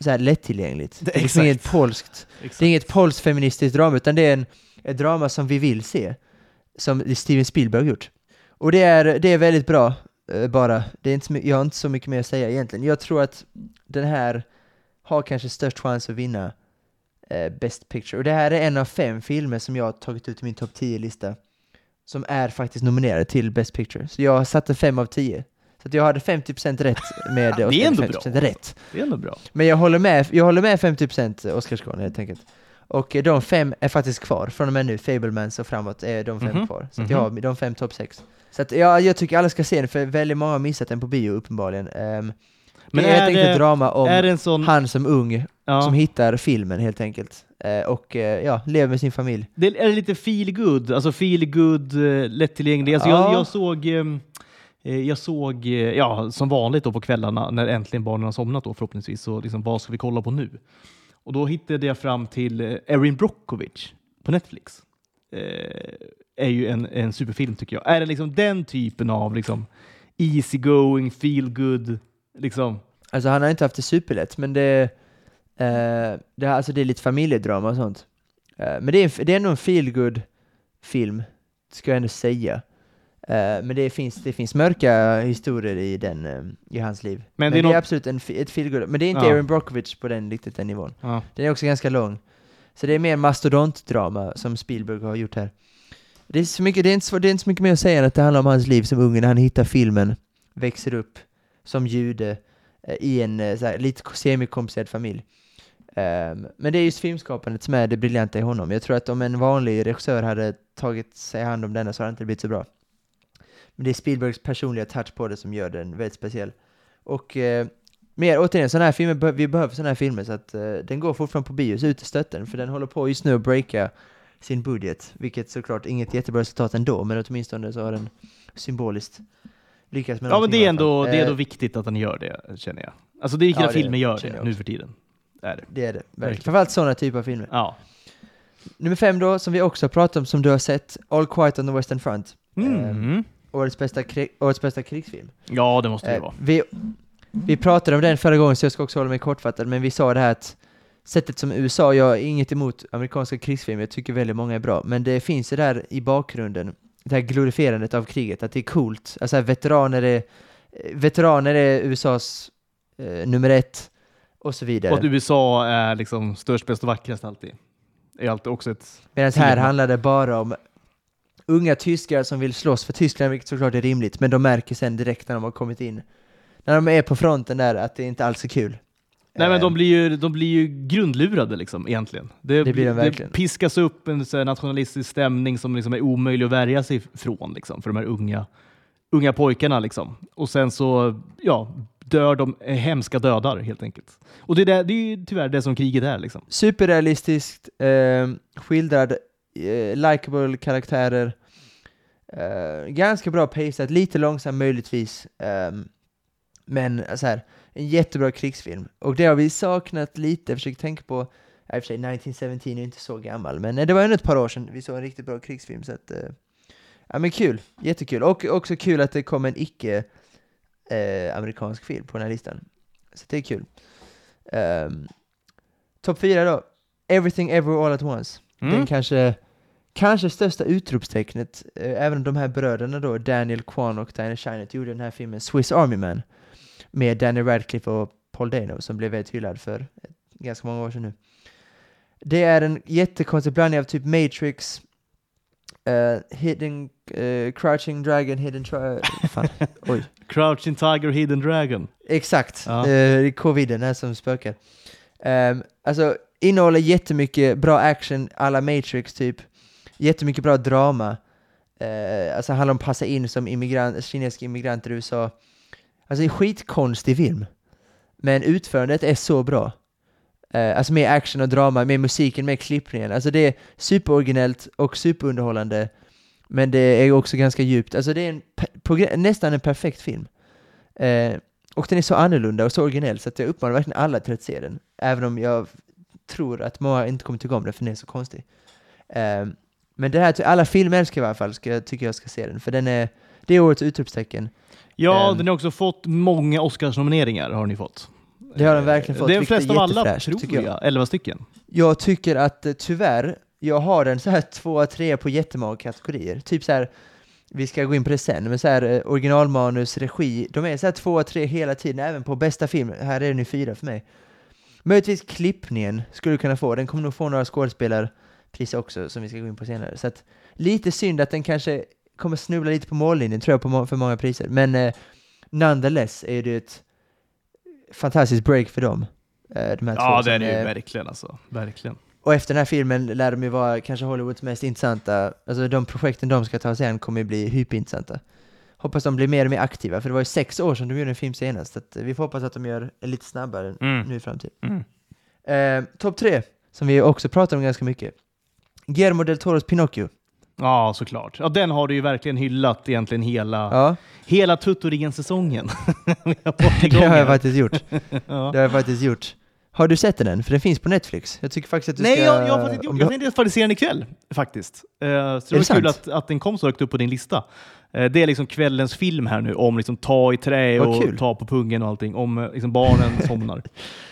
så här lättillgängligt. Det är liksom inget Exakt. polskt, det är inget polskt feministiskt drama, utan det är en, ett drama som vi vill se, som Steven Spielberg gjort. Och det är, det är väldigt bra, eh, bara. Det är inte så, jag har inte så mycket mer att säga egentligen. Jag tror att den här har kanske störst chans att vinna eh, Best Picture. Och det här är en av fem filmer som jag har tagit ut i min topp 10-lista som är faktiskt nominerade till Best Picture. Så jag satte fem av tio. Så att jag hade 50% rätt med (laughs) det är ändå bra. 50% rätt. Det är ändå bra. Men jag håller med, jag håller med 50% Oscarsgalan helt enkelt. Och de fem är faktiskt kvar, från och med nu, Fablemans och framåt är de fem Mhm, kvar. Så att mhm. jag har de fem topp sex. Så att ja, jag tycker alla ska se den, för väldigt många har missat den på bio uppenbarligen. Um, Men det är är helt enkelt ett drama om är sån... han som ung, ja. som hittar filmen helt enkelt. Eh, och eh, ja, lever med sin familj. Det är det lite feel good, alltså feel good, eh, lättillgänglig. Alltså Ja. jag, jag såg, ehm, eh, jag såg, eh, ja som vanligt då på kvällarna när äntligen barnen har somnat då förhoppningsvis, så liksom, vad ska vi kolla på nu? Och då hittade jag fram till eh, Erin Brockovich på Netflix. Eh, är ju en, en superfilm tycker jag. Är det liksom den typen av liksom easy going, feel good, liksom? Alltså han har inte haft det superlätt, men det, eh, det, är- alltså, det är lite familjedrama och sånt. Eh, men det är, det är ändå en feelgood film, ska jag ändå säga. Eh, men det finns, det finns mörka historier i, den, eh, i hans liv. Men, det det är är, något- absolut en, ett feelgood, men det är inte Ja. Erin Brockovich på den riktigt den nivån. Ja. Den är också ganska lång. Så det är mer mastodontdrama som Spielberg har gjort här. Det är, så mycket, det, är inte så, det är inte så mycket mer att säga än att det handlar om hans liv som ung när han hittar filmen, växer upp som jude eh, i en så här, lite semikomplicerad familj. Ehm, men det är just filmskapandet som är det briljanta i honom. Jag tror att om en vanlig regissör hade tagit sig hand om denna så hade det inte blivit så bra. Men det är Spielbergs personliga touch på det som gör den väldigt speciell. Och eh, mer, återigen, sådana här filmer, vi behöver sådana här filmer så att eh, den går fortfarande på bio, så ut och stötta den, för den håller på just nu att breaka sin budget, vilket såklart inget jättebra resultat ändå, men åtminstone så har den symboliskt lyckats med Ja, men det är, ändå, det är ändå Eh, viktigt att han gör det, känner jag. Alltså det är Ja, vilka det filmer gör det nu för tiden. Är det. Det är det, verkligen. Verkligen. Framförallt sådana typer av filmer. Ja. Nummer fem då, som vi också har pratat om, som du har sett, All Quiet on the Western Front. Mm. Ehm, årets, bästa krig, årets bästa krigsfilm. Ja, det måste det Eh, vara. vi, vi pratade om den förra gången, så jag ska också hålla mig kortfattad, men vi sa det här att sättet som USA, jag har inget emot amerikanska krigsfilmer, jag tycker väldigt många är bra, men det finns det där i bakgrunden, det här glorifierandet av kriget, att det är coolt, alltså veteraner är, veteraner är USAs eh, nummer ett, och så vidare. Och att USA är liksom störst, bäst och vackrast alltid. är alltid också ett... Medan här handlar det bara om unga tyskar som vill slåss för Tyskland, vilket såklart är rimligt, men de märker sen direkt när de har kommit in, när de är på fronten där, att det inte alls är kul. Nej men Eh, de blir ju, de blir ju grundlurade liksom egentligen. Det, Det blir de det verkligen. piskas upp en så nationalistisk stämning som liksom är omöjlig att värja sig från liksom, för de här unga, unga pojkarna. Liksom. Och sen så ja, dör de eh, hemska dödar helt enkelt. Och det är, det, det är ju tyvärr det som kriget är. Liksom. superrealistiskt eh, skildrad, eh, likable karaktärer, eh, ganska bra paceat, lite långsam möjligtvis, Eh, men så här, en jättebra krigsfilm. Och det har vi saknat lite, jag försöker tänka på, i och för sig 1917 är inte så gammal, men eh, det var ändå ett par år sedan vi såg en riktigt bra krigsfilm, så att, eh, ja men kul, jättekul. Och också kul att det kom en icke eh, amerikansk film på den här listan. Så det är kul. Um, Topp 4 då. Everything Ever All At Once. Mm. Den kanske, kanske största utropstecknet, eh, även de här bröderna då, Daniel Kwan och Diana Scheinert, gjorde den här filmen Swiss Army Man med Danny Radcliffe och Paul Dano som blev väldigt hyllad för ganska många år sedan nu. Det är en jättekonstig blandning av typ Matrix, eh, Hidden, eh, Crouching Dragon, Hidden. (laughs) Fan, oj. Crouching Tiger, Hidden Dragon. Exakt, Ja. eh, det är coviden här som spökar. Um, alltså, innehåller jättemycket bra action, alla Matrix typ. Jättemycket bra drama. Eh, alltså handlar om att passa in som immigrant, kinesisk immigrant i USA. Alltså det är en skitkonstig film. Men utförandet är så bra. Eh, alltså med action och drama, med musiken, med klippningen. Alltså det är superoriginellt och superunderhållande. Men det är också ganska djupt. Alltså det är en, nästan en perfekt film. Eh, och den är så annorlunda och så originell så att jag uppmanar verkligen alla till att se den. Även om jag tror att många inte kommer tycka om den för den är så konstig. Eh, men det här, alla filmer älskar jag i alla fall, ska, tycker jag ska se den, för den är, det är årets utropstecken. Ja, Ehm. den har också fått många Oscarsnomineringar har ni fått. Det har den verkligen fått, Det är flesta av alla, tror jag. jag. 11 stycken. Jag tycker att eh, tyvärr, jag har den så här två, tre på jättemånga kategorier. Typ så här, vi ska gå in på det sen, men så här eh, originalmanus, regi, de är så här två, tre hela tiden, även på bästa film. Här är den ju fyra för mig. Möjligtvis klippningen skulle du kunna få, den kommer nog få några skådespelarpriser också, som vi ska gå in på senare. Så att, lite synd att den kanske kommer snubbla lite på mållinjen, tror jag, på må- för många priser. Men eh, nonetheless är det ett fantastiskt break för dem. Eh, de här Ja, det är det ju verkligen alltså. Verkligen. och efter den här filmen lär de ju vara kanske Hollywoods mest intressanta, alltså de projekten de ska ta sig an kommer ju bli hyperintressanta. Hoppas de blir mer och mer aktiva, för det var ju sex år sedan de gjorde en film senast, så att vi får hoppas att de gör det lite snabbare Mm. nu i framtiden. Mm. Eh, Topp tre, som vi också pratar om ganska mycket. Guillermo del Toros Pinocchio. Ja, såklart. Ja, den har du ju verkligen hyllat egentligen hela, Ja, hela (laughs) igång det har jag faktiskt gjort. (laughs) ja. Det har jag faktiskt gjort. Har du sett den än? För den finns på Netflix. Jag tycker faktiskt att du Nej, ska... jag, jag gjort du- Jag tänkte faktiskt se den ikväll, faktiskt. Eh, så det var det kul sant? att, att den kom så högt upp på din lista. Eh, det är liksom kvällens film här nu, om liksom ta i trä Vad och kul. ta på pungen och allting. Om eh, liksom barnen (laughs) somnar.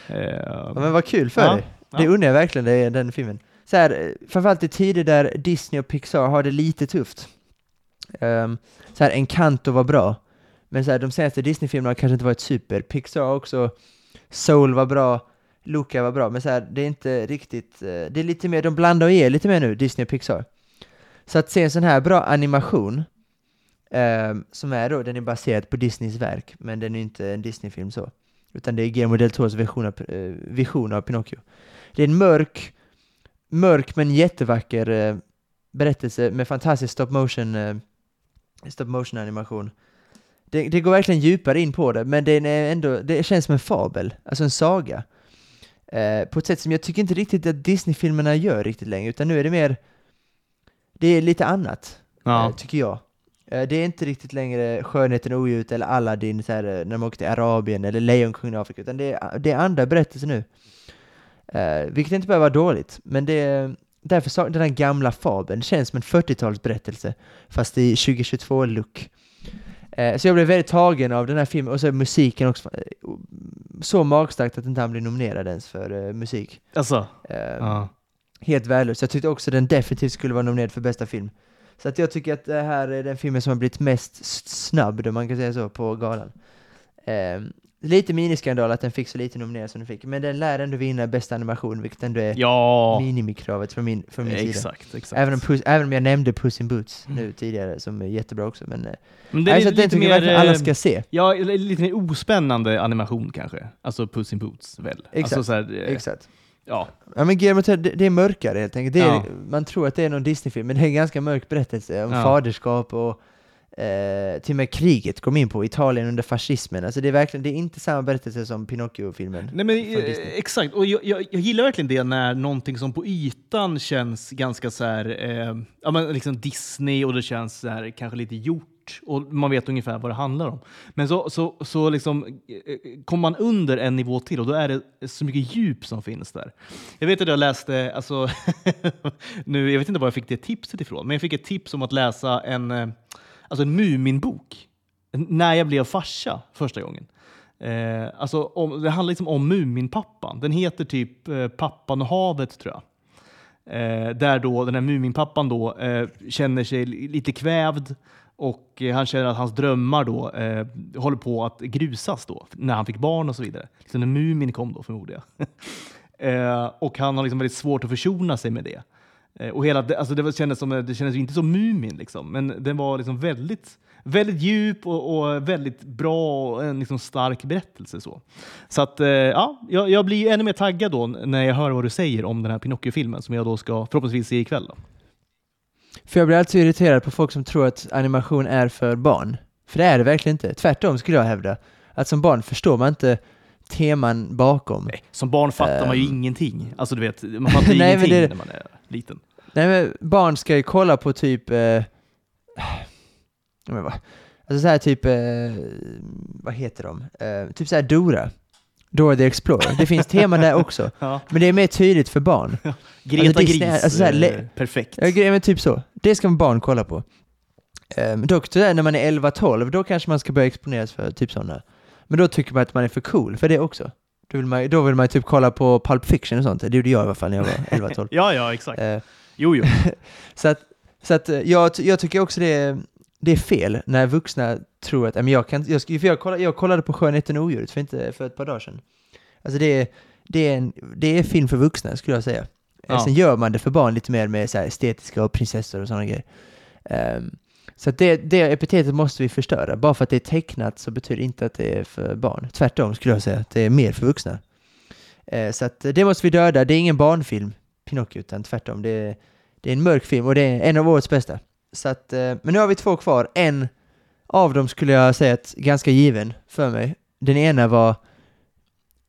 Eh, Ja, men vad kul för Ja, dig. Det undrar jag verkligen, det, den filmen. Så här, eh, framförallt i tider där Disney och Pixar har det lite tufft. Um, så här, Encanto var bra, men så här, de senaste Disney-filmerna har kanske inte varit super. Pixar också, Soul var bra, Luca var bra, men så här, det är inte riktigt, eh, det är lite mer, de blandar och ger lite mer nu, Disney och Pixar. Så att se en sån här bra animation, ehm, som är då, den är baserad på Disneys verk, men den är inte en Disney-film så. Utan det är Guillermo del Toros vision av, eh, vision av Pinocchio. Det är en mörk, mörk men jättevacker eh, berättelse med fantastisk stop motion, eh, stop motion animation. Det, det går verkligen djupare in på det, men det, är ändå, det känns som en fabel, alltså en saga. På ett sätt som jag tycker inte riktigt att Disney-filmerna gör riktigt längre, utan nu är det mer, det är lite annat, ja. tycker jag. Eh, Det är inte riktigt längre Skönheten och odjuret eller Aladdin så här, eh, när de åker till Arabien eller Lejonkungen i Afrika, utan det är, det är andra berättelser nu. Eh, vilket inte behöver vara dåligt, men det är därför sa den här gamla fabeln känns som en 40-talsberättelse, fast i 2022-look. Eh, så jag blev väldigt tagen av den här filmen, och så är musiken också eh, så magstarkt att inte han blir nominerad ens för eh, musik. Alltså, Eh. Helt värdelös. Jag tyckte också den definitivt skulle vara nominerad för bästa film. Så att jag tycker att det här är den filmen som har blivit mest snabb, om man kan säga så, på galan. Eh, lite miniskandal att den fick så lite nominerad som den fick, men den lär ändå vinna bästa animation, vilket ändå är ja. minimikravet från min, från min sida. exakt. exakt. Även om, Puss, även om jag nämnde Puss in Boots nu tidigare, som är jättebra också, men... eh, Men det är så att den lite tycker jag mer, verkligen alla eh, ska se. Ja, lite mer ospännande animation kanske. Alltså Puss in Boots väl? Exakt, Alltså, så här, eh, Exakt. Ja, Ja men Guillermo det, det är mörkare helt enkelt. Det är, Ja. Man tror att det är någon Disney-film, men det är en ganska mörk berättelse om Ja. faderskap och eh, till och med kriget kom in på, Italien under fascismen. Alltså det är verkligen, det är inte samma berättelse som Pinocchio-filmen. Nej, men, eh, exakt. Och jag, jag, jag gillar verkligen det när någonting som på ytan känns ganska så här, eh, ja, men liksom Disney och det känns så här, kanske lite gjort och man vet ungefär vad det handlar om. Men så, så, så liksom, eh, eh, kommer man under en nivå till och då är det så mycket djup som finns där. Jag vet att jag läste, alltså, (laughs) nu, jag vet inte var jag fick det tipset ifrån, men jag fick ett tips om att läsa en, eh, alltså en Muminbok när jag blev farsa första gången. Eh, alltså om, det handlar liksom om Muminpappan. Den heter typ eh, Pappan och havet tror jag. Eh, där då den här Muminpappan då eh, känner sig lite kvävd och eh, han känner att hans drömmar då eh, håller på att grusas då när han fick barn och så vidare. Liksom när Mumin kom då förmodar jag. (laughs) eh, och han har liksom väldigt svårt att försona sig med det. Eh, och hela, det- alltså det, kändes som, eh, det kändes ju inte som Mumin, liksom, men den var liksom väldigt, väldigt djup och, och väldigt bra och en liksom stark berättelse. Så, så att, eh, ja, jag, jag blir ännu mer taggad då när jag hör vad du säger om den här Pinocchio-filmen som jag då ska förhoppningsvis se ikväll. Då. För jag blir alltid irriterad på folk som tror att animation är för barn. För det är det verkligen inte. Tvärtom skulle jag hävda. Att som barn förstår man inte teman bakom. Nej, som barn fattar man ju Ehm. ingenting. Alltså du vet, man fattar (laughs) Nej, ingenting det- när man är liten. Nej men barn ska ju kolla på typ... Eh, ja, (sighs) men vad, alltså så här typ... Eh, vad heter de? Eh, typ så här Dora. Dora the Explorer. Det finns teman där också. (laughs) Ja. Men det är mer tydligt för barn. Greta Alltså, Disney Gris, alltså så här, eh, perfekt. Ja, är typ så. Det ska barn kolla på. Um, dock tyvärr, när man är 11-12, då kanske man ska börja exponeras för typ sådana. Men då tycker man att man är för cool för det också. Då vill man, då vill man typ kolla på Pulp Fiction och sånt. Det gjorde jag i alla fall när jag var (laughs) 11-12. Ja, ja, exakt. Eh, Jo, jo. (laughs) så att, så att eh, jag, jag tycker också det är, det är fel när vuxna tror att, men jag kan jag, för jag, kollade, jag kollade på Skönheten och odjuret för, inte, för ett par dagar sedan. Alltså det är, det är, en, det är film för vuxna skulle jag säga. Ja. Sen gör man det för barn lite mer med så estetiska och prinsessor och sådana grejer. Ehm, så det, det epitetet måste vi förstöra. Bara för att det är tecknat så betyder det inte att det är för barn. Tvärtom skulle jag säga, att det är mer för vuxna. Eh, så det måste vi döda. Det är ingen barnfilm, Pinocchio, utan tvärtom. Det är, det är en mörk film och det är en av årets bästa. Så att, eh, men nu har vi två kvar. En av dem skulle jag säga att ganska given för mig. Den ena var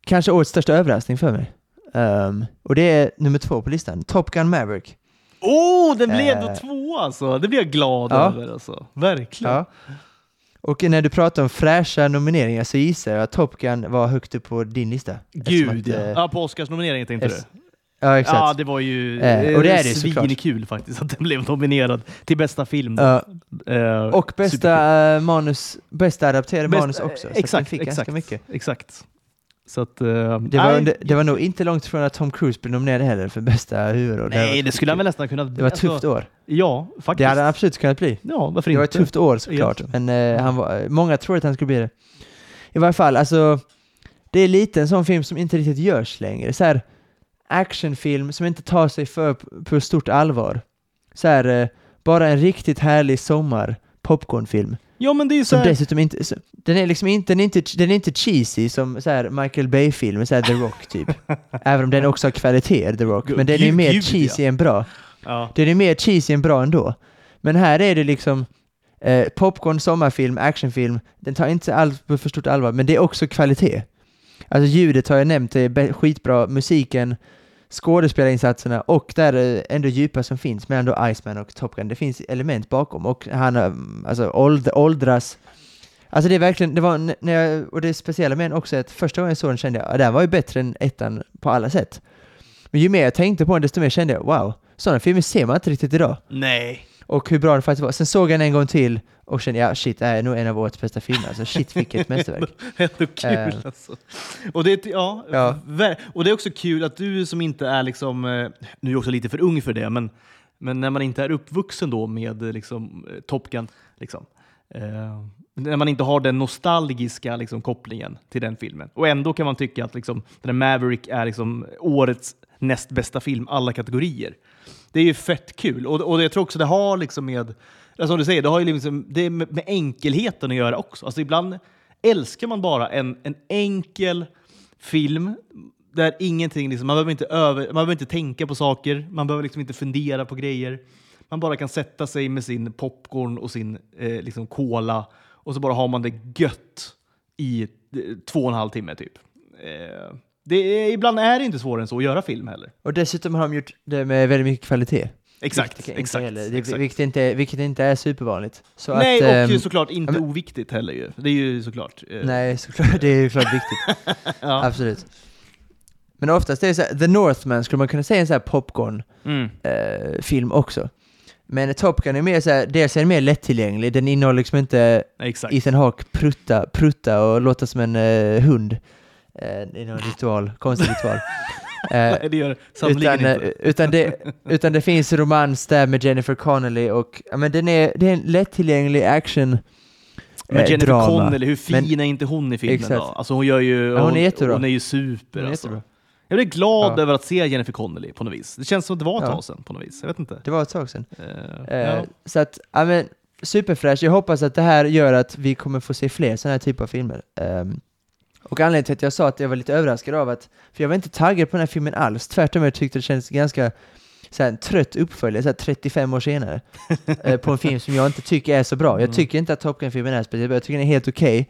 kanske årets största överraskning för mig. Ehm, och det är nummer två på listan, Top Gun Maverick. Oh, den blev då Eh. två alltså! Det blir jag glad Ja. över alltså. Verkligen. Ja. Och när du pratar om fräscha nomineringar så gissar jag att Top Gun var högt upp på din lista. Gud att, ja. eh, ja. På Oscarsnomineringen tänkte es- du? Ja, exakt. Ja, det var ju Eh, och det är det såklart. svinkul faktiskt att den blev nominerad till bästa film. Ja, Eh, och superkul. bästa eh, manus, bästa adapterade Bäst- manus också. Så Exakt, fick exakt. ganska mycket. Exakt. Så att... eh, Det var, det, det var nog inte långt från att Tom Cruise blev nominerad heller för bästa huvudroll. nej, var det skulle han väl nästan kunna... Det var ett tufft år. Ja, faktiskt. Det hade han absolut kunnat bli. Ja, varför Det var inte? ett tufft år såklart, Egentligen. men eh, han var, många tror att han skulle bli det. I varje fall, alltså, det är lite en sån film som inte riktigt görs längre. Så här, actionfilm som inte tar sig för på stort allvar. Så här, eh, bara en riktigt härlig sommar popcornfilm. Ja, men det är så Som här... dessutom inte, så- den är liksom inte, den är inte, den är inte cheesy som så här Michael Bay-filmer, så här The Rock typ. (laughs) Även om den också har kvaliteter, The Rock. Men den är mer gud, cheesy ja. än bra. Ja. Den är mer cheesy än bra ändå. Men här är det liksom eh, popcorn, sommarfilm, actionfilm. Den tar inte allt på för stort allvar, men det är också kvalitet. Alltså ljudet har jag nämnt, det är skitbra. Musiken, skådespelarinsatserna och där eh, ändå djupa som finns mellan då Iceman och Top Gun. Det finns element bakom och han mm, alltså åld, åldras. Alltså det är verkligen, det var när jag, och det speciella med den också är att första gången jag såg den kände jag, ja, den var ju bättre än ettan på alla sätt. Men ju mer jag tänkte på den desto mer kände jag, wow, sådana filmer ser man inte riktigt idag. Nej. Och hur bra den faktiskt var. Sen såg jag den en gång till och kände, ja shit, det här är nog en av årets bästa filmer. Alltså shit vilket mästerverk. (laughs) Ändå kul Eh. alltså. Och det, är- ja, Ja. och det är också kul att du som inte är liksom, eh, nu är jag också lite för ung för det, men, men när man inte är uppvuxen då med liksom, eh, Top Gun, liksom, eh, när man inte har den nostalgiska liksom, kopplingen till den filmen. Och ändå kan man tycka att liksom, den Maverick är liksom, årets näst bästa film, alla kategorier. Det är ju fett kul. Och, och jag tror också det har liksom med, som du säger, det har ju liksom, det är med, enkelheten att göra också. Alltså ibland älskar man bara en, en enkel film där ingenting, liksom, man, behöver inte över, man behöver inte tänka på saker, man behöver liksom inte fundera på grejer. Man bara kan sätta sig med sin popcorn och sin eh, liksom cola och så bara har man det gött i eh, två och en halv timme typ. Eh, det är, ibland är det inte svårare än så att göra film heller. Och dessutom har de gjort det med väldigt mycket kvalitet. Exakt, Vilket inte exakt. heller- det, exakt. Vilket, inte, vilket inte är supervanligt. Så Nej, att, och ehm, ju såklart inte men- oviktigt heller ju. Det är ju såklart. eh, Nej, såklart, det är ju klart viktigt. (laughs) ja. Absolut. Men oftast är det så här, The Northman skulle man kunna säga en sån här popcorn Mm. eh, film också. Men Top Gun är mer så här, dels är den mer lättillgänglig, den innehåller liksom inte Exakt. Ethan Hawke prutta, prutta och låta som en eh, hund. Eh, är någon ritual, konstig ritual. (laughs) Eh, Nej, det gör utan, inte. eh, utan, det, (laughs) utan det finns romans där med Jennifer Connelly och ja, men den är, det är en lättillgänglig action Men eh, Jennifer drama. Connelly, hur fin Men- är inte hon i filmen Exakt. då? Alltså hon gör ju... Ja, hon är jättebra. Hon är ju super Den är alltså. jättebra. Jag blir glad Ja. över att se Jennifer Connelly på något vis. Det känns som att det var ett Ja. tag sedan på något vis. Jag vet inte. Det var ett tag sedan. Eh, ja. Så att, ja men, superfräsch. Jag hoppas att det här gör att vi kommer få se fler sådana här typer av filmer. Ehm, och anledningen till att jag sa att jag var lite överraskad av att, för jag var inte taggad på den här filmen alls, tvärtom jag tyckte det kändes ganska så här, en trött uppföljare, så här 35 år senare, (laughs) eh, på en film som jag inte tycker är så bra. Jag Mm. tycker inte att Top Gun-filmen är speciellt bra, jag tycker den är helt okej.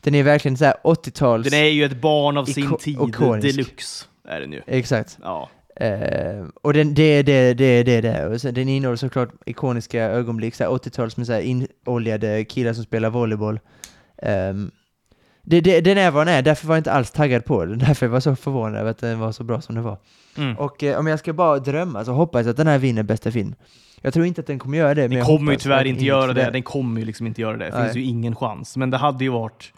Den är verkligen så här 80-tals... Den är ju ett barn av sin tid. ikonisk. Deluxe är den ju. Exakt. Ja. Eh, och den, det, det, det, det, det. Och sen, den innehåller såklart ikoniska ögonblick, så här 80-tals med så här inoljade killar som spelar volleyboll. Ehm, det, det, den är vad den är, därför var jag inte alls taggad på den. (laughs) Därför var jag så förvånad över att den var så bra som den var. Mm. Och eh, om jag ska bara drömma så hoppas jag att den här vinner bästa film. Jag tror inte att den kommer göra det, men Den jag kommer ju tyvärr inte göra för det. Den kommer ju liksom inte göra det. Det Nej. finns ju ingen chans. Men det hade ju varit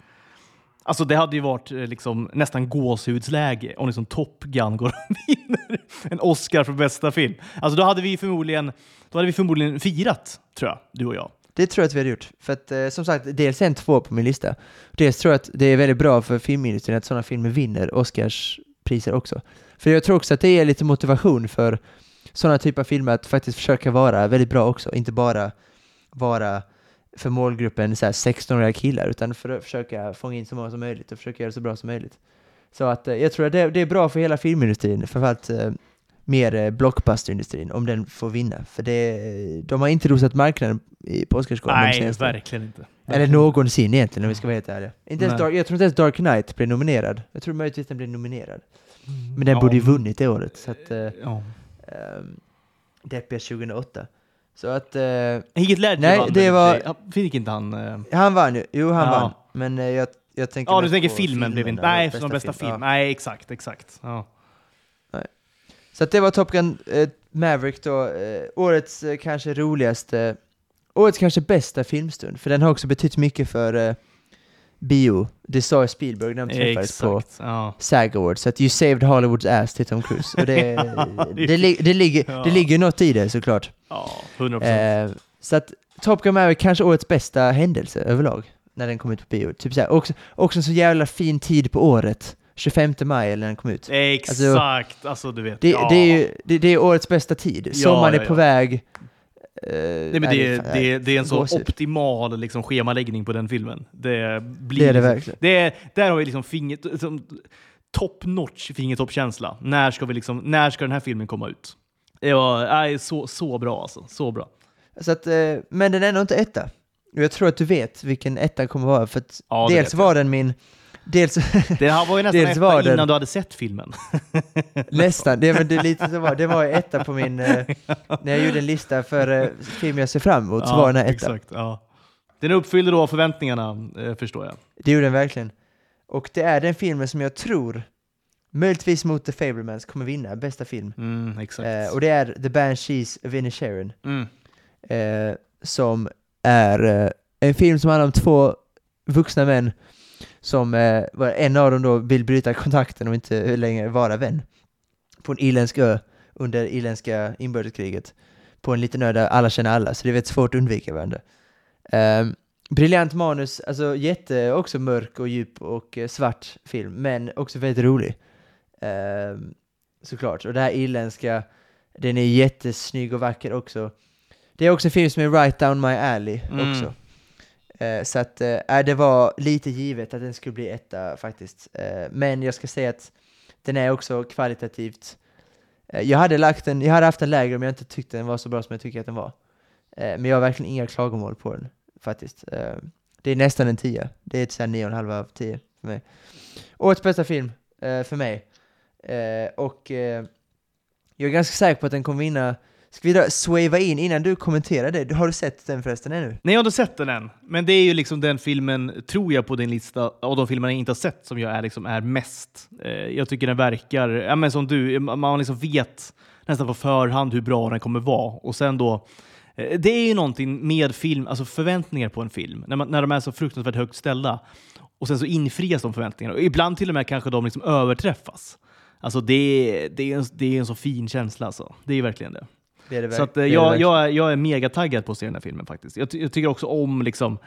Alltså det hade ju varit eh, liksom nästan gåshudsläge om liksom Top Gun går och (laughs) vinner en Oscar för bästa film. Alltså då hade vi förmodligen, då hade vi förmodligen firat, tror jag, du och jag. Det tror jag att vi hade gjort. För att eh, som sagt, dels är en två på min lista. Dels tror jag att det är väldigt bra för filmindustrin att sådana filmer vinner Oscarspriser också. För jag tror också att det är lite motivation för sådana typer av filmer att faktiskt försöka vara väldigt bra också. Inte bara vara för målgruppen 16-åriga killar, utan för att försöka fånga in så många som möjligt och försöka göra det så bra som möjligt. Så att eh, jag tror att det, det är bra för hela filmindustrin, framförallt eh, mer eh, blockbusterindustrin, om den får vinna. För det, de har inte rosat marknaden på Oscarsgalan Nej, senaste verkligen inte. eller någonsin egentligen om vi ska vara helt ärliga. Inte ens Nej. Dark, jag tror inte ens Dark Knight blev nominerad. Jag tror möjligtvis den blev nominerad. Men den Ja. borde ju vunnit det året. Så att, uh, Ja. um, Deppia 2008. Så att, uh, Heath Ledger Nej, vann det var- Fick inte han... eh, han vann ju. Jo, han Ja. vann. Men eh, jag, jag tänker Ja, du tänker filmen blev inte... Nej, som bästa film. Ja. Nej, exakt, exakt. Ja. Så det var Top Gun eh, Maverick då. Eh, årets eh, kanske roligaste, årets kanske bästa filmstund. För den har också betytt mycket för eh, bio. Det sa Spielberg när de träffades på. Ja. SAG Awards, så att you saved Hollywoods ass till Tom Cruise. Och det, (laughs) det, li- det, ligger, Ja. det ligger något i det såklart. ja, 100 procent. Eh, så att Top Gun Maverick kanske årets bästa händelse överlag, när den kom ut på bio. Typ såhär, också, också en så jävla fin tid på året, 25 maj eller när den kom ut. Exakt, alltså, du vet. Det, ja. det, är ju, det, det är årets bästa tid. Ja, Sommaren ja, är på ja. väg. Eh, Nej, men det, fan, det, det är en så optimal liksom, schemaläggning på den filmen. Det blir Det är det liksom, verkligen. det är, där har vi liksom finger, liksom, top notch fingertoppkänsla. När ska, vi liksom, när ska den här filmen komma ut? Det var nej, så, så bra alltså. Så bra. Så att, eh, men den är ändå inte etta. Jag tror att du vet vilken etta kommer vara, för Ja, dels var den min... Dels, Det här var ju nästan Dels etta den- innan du hade sett filmen. (laughs) Nästan, det, men det, lite så var. det var etta på min, eh, när jag gjorde en lista för eh, film jag ser fram emot, så var den här etta. exakt, ja. Den uppfyllde då förväntningarna, eh, förstår jag. Det gjorde den verkligen. Och det är den filmen som jag tror, möjligtvis mot The Fablemans, kommer vinna bästa film. Mm. Eh, och det är The Banshees of Inisherin, mm. eh, som är eh, en film som handlar om två vuxna män som, eh, var en av dem då vill bryta kontakten och inte längre vara vän. På en irländsk ö under irländska inbördeskriget. På en liten ö där alla känner alla, så det är väldigt svårt att undvika varandra. Um, briljant manus, alltså jätte också mörk och djup och eh, svart film, men också väldigt rolig. Ehm, såklart. Och det här irländska, den är jättesnygg och vacker också. Det är också en film som är right down my alley Mm. också. Eh, så att eh, äh, det var lite givet att den skulle bli etta faktiskt. Eh, men jag ska säga att den är också kvalitativt eh, jag hade lagt den, jag hade haft den lägre om jag inte tyckte den var så bra som jag tycker att den var. Eh, men jag har verkligen inga klagomål på den faktiskt. Eh, det är nästan en 10. Det är ett såhär 9,5 av 10 för mig. Årets bästa film eh, för mig. Eh, och eh, jag är ganska säker på att den kommer vinna. Ska vi då swava in innan du kommenterar det? Har du sett den förresten ännu? Nej, jag har inte sett den än. Men det är ju liksom den filmen, tror jag, på din lista av de filmer jag inte har sett som jag är, liksom, är mest. Eh, jag tycker den verkar, ja, men som du, man liksom vet nästan på förhand hur bra den kommer vara. Och sen då, eh, det är ju någonting med film, alltså förväntningar på en film, när, man, när de är så fruktansvärt högt ställda. Och sen så infrias de förväntningarna. Och ibland till och med kanske de liksom överträffas. Alltså det, är- det, är en, det är en så fin känsla alltså. Det är verkligen det. Det det Så att, det eh, det jag, jag, är- jag är mega taggad på att se den här filmen faktiskt. Jag, jag tycker också om liksom,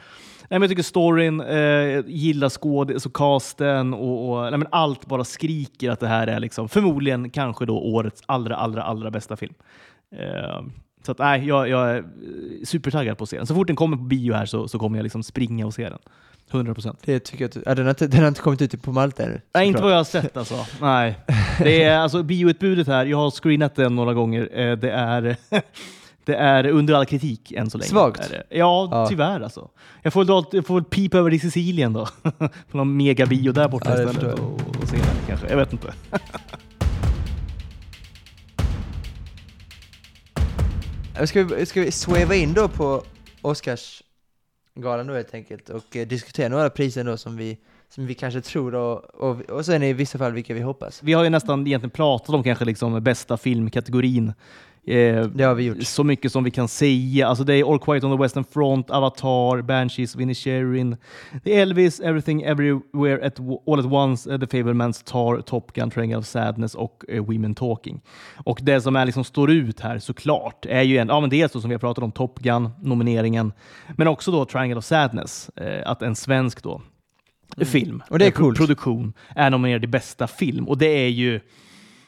nej, jag tycker storyn, eh, gillar skåd, alltså casten och, och nej, allt bara skriker att det här är liksom, förmodligen kanske då årets allra, allra, allra bästa film. Eh, så att, nej, jag, jag är supertaggad på att se den. Så fort den kommer på bio här så, så kommer jag liksom springa och se den. 100 procent. Det tycker jag att, ja, den, har inte, den har inte kommit ut på Malta ännu. Nej, inte vad jag har sett alltså. Nej. Det är alltså bioutbudet här. Jag har screenat den några gånger. Eh, Det är, (laughs) det är under all kritik än så länge. Svagt. Ja, Ja. tyvärr alltså. Jag får, väl- jag får pipa över till Sicilien då. (laughs) På någon megabio där borta Ja, istället. Och, och se den kanske. Jag vet inte. (laughs) Äh, ska vi, ska vi swava in då på Oscarsgalan då helt enkelt och eh, diskutera några priser då som vi som vi kanske tror och, och, och sen i vissa fall vilka vi hoppas. Vi har ju nästan egentligen pratat om kanske liksom bästa filmkategorin. Eh, Det har vi gjort. Så mycket som vi kan säga. Alltså det är All Quiet on the Western Front, Avatar, Banshees of Inisherin. Det är Elvis, Everything Everywhere at, All at Once, eh, The Fablemans, Tar, Top Gun, Triangle of Sadness och eh, Women Talking. Och det som är liksom står ut här såklart är ju en, ja men dels då som vi har pratat om, Top Gun, nomineringen, men också då Triangle of Sadness, eh, att en svensk då film, Mm. Och det är eh, coolt. produktion, är nominerad i bästa film. Och det är ju,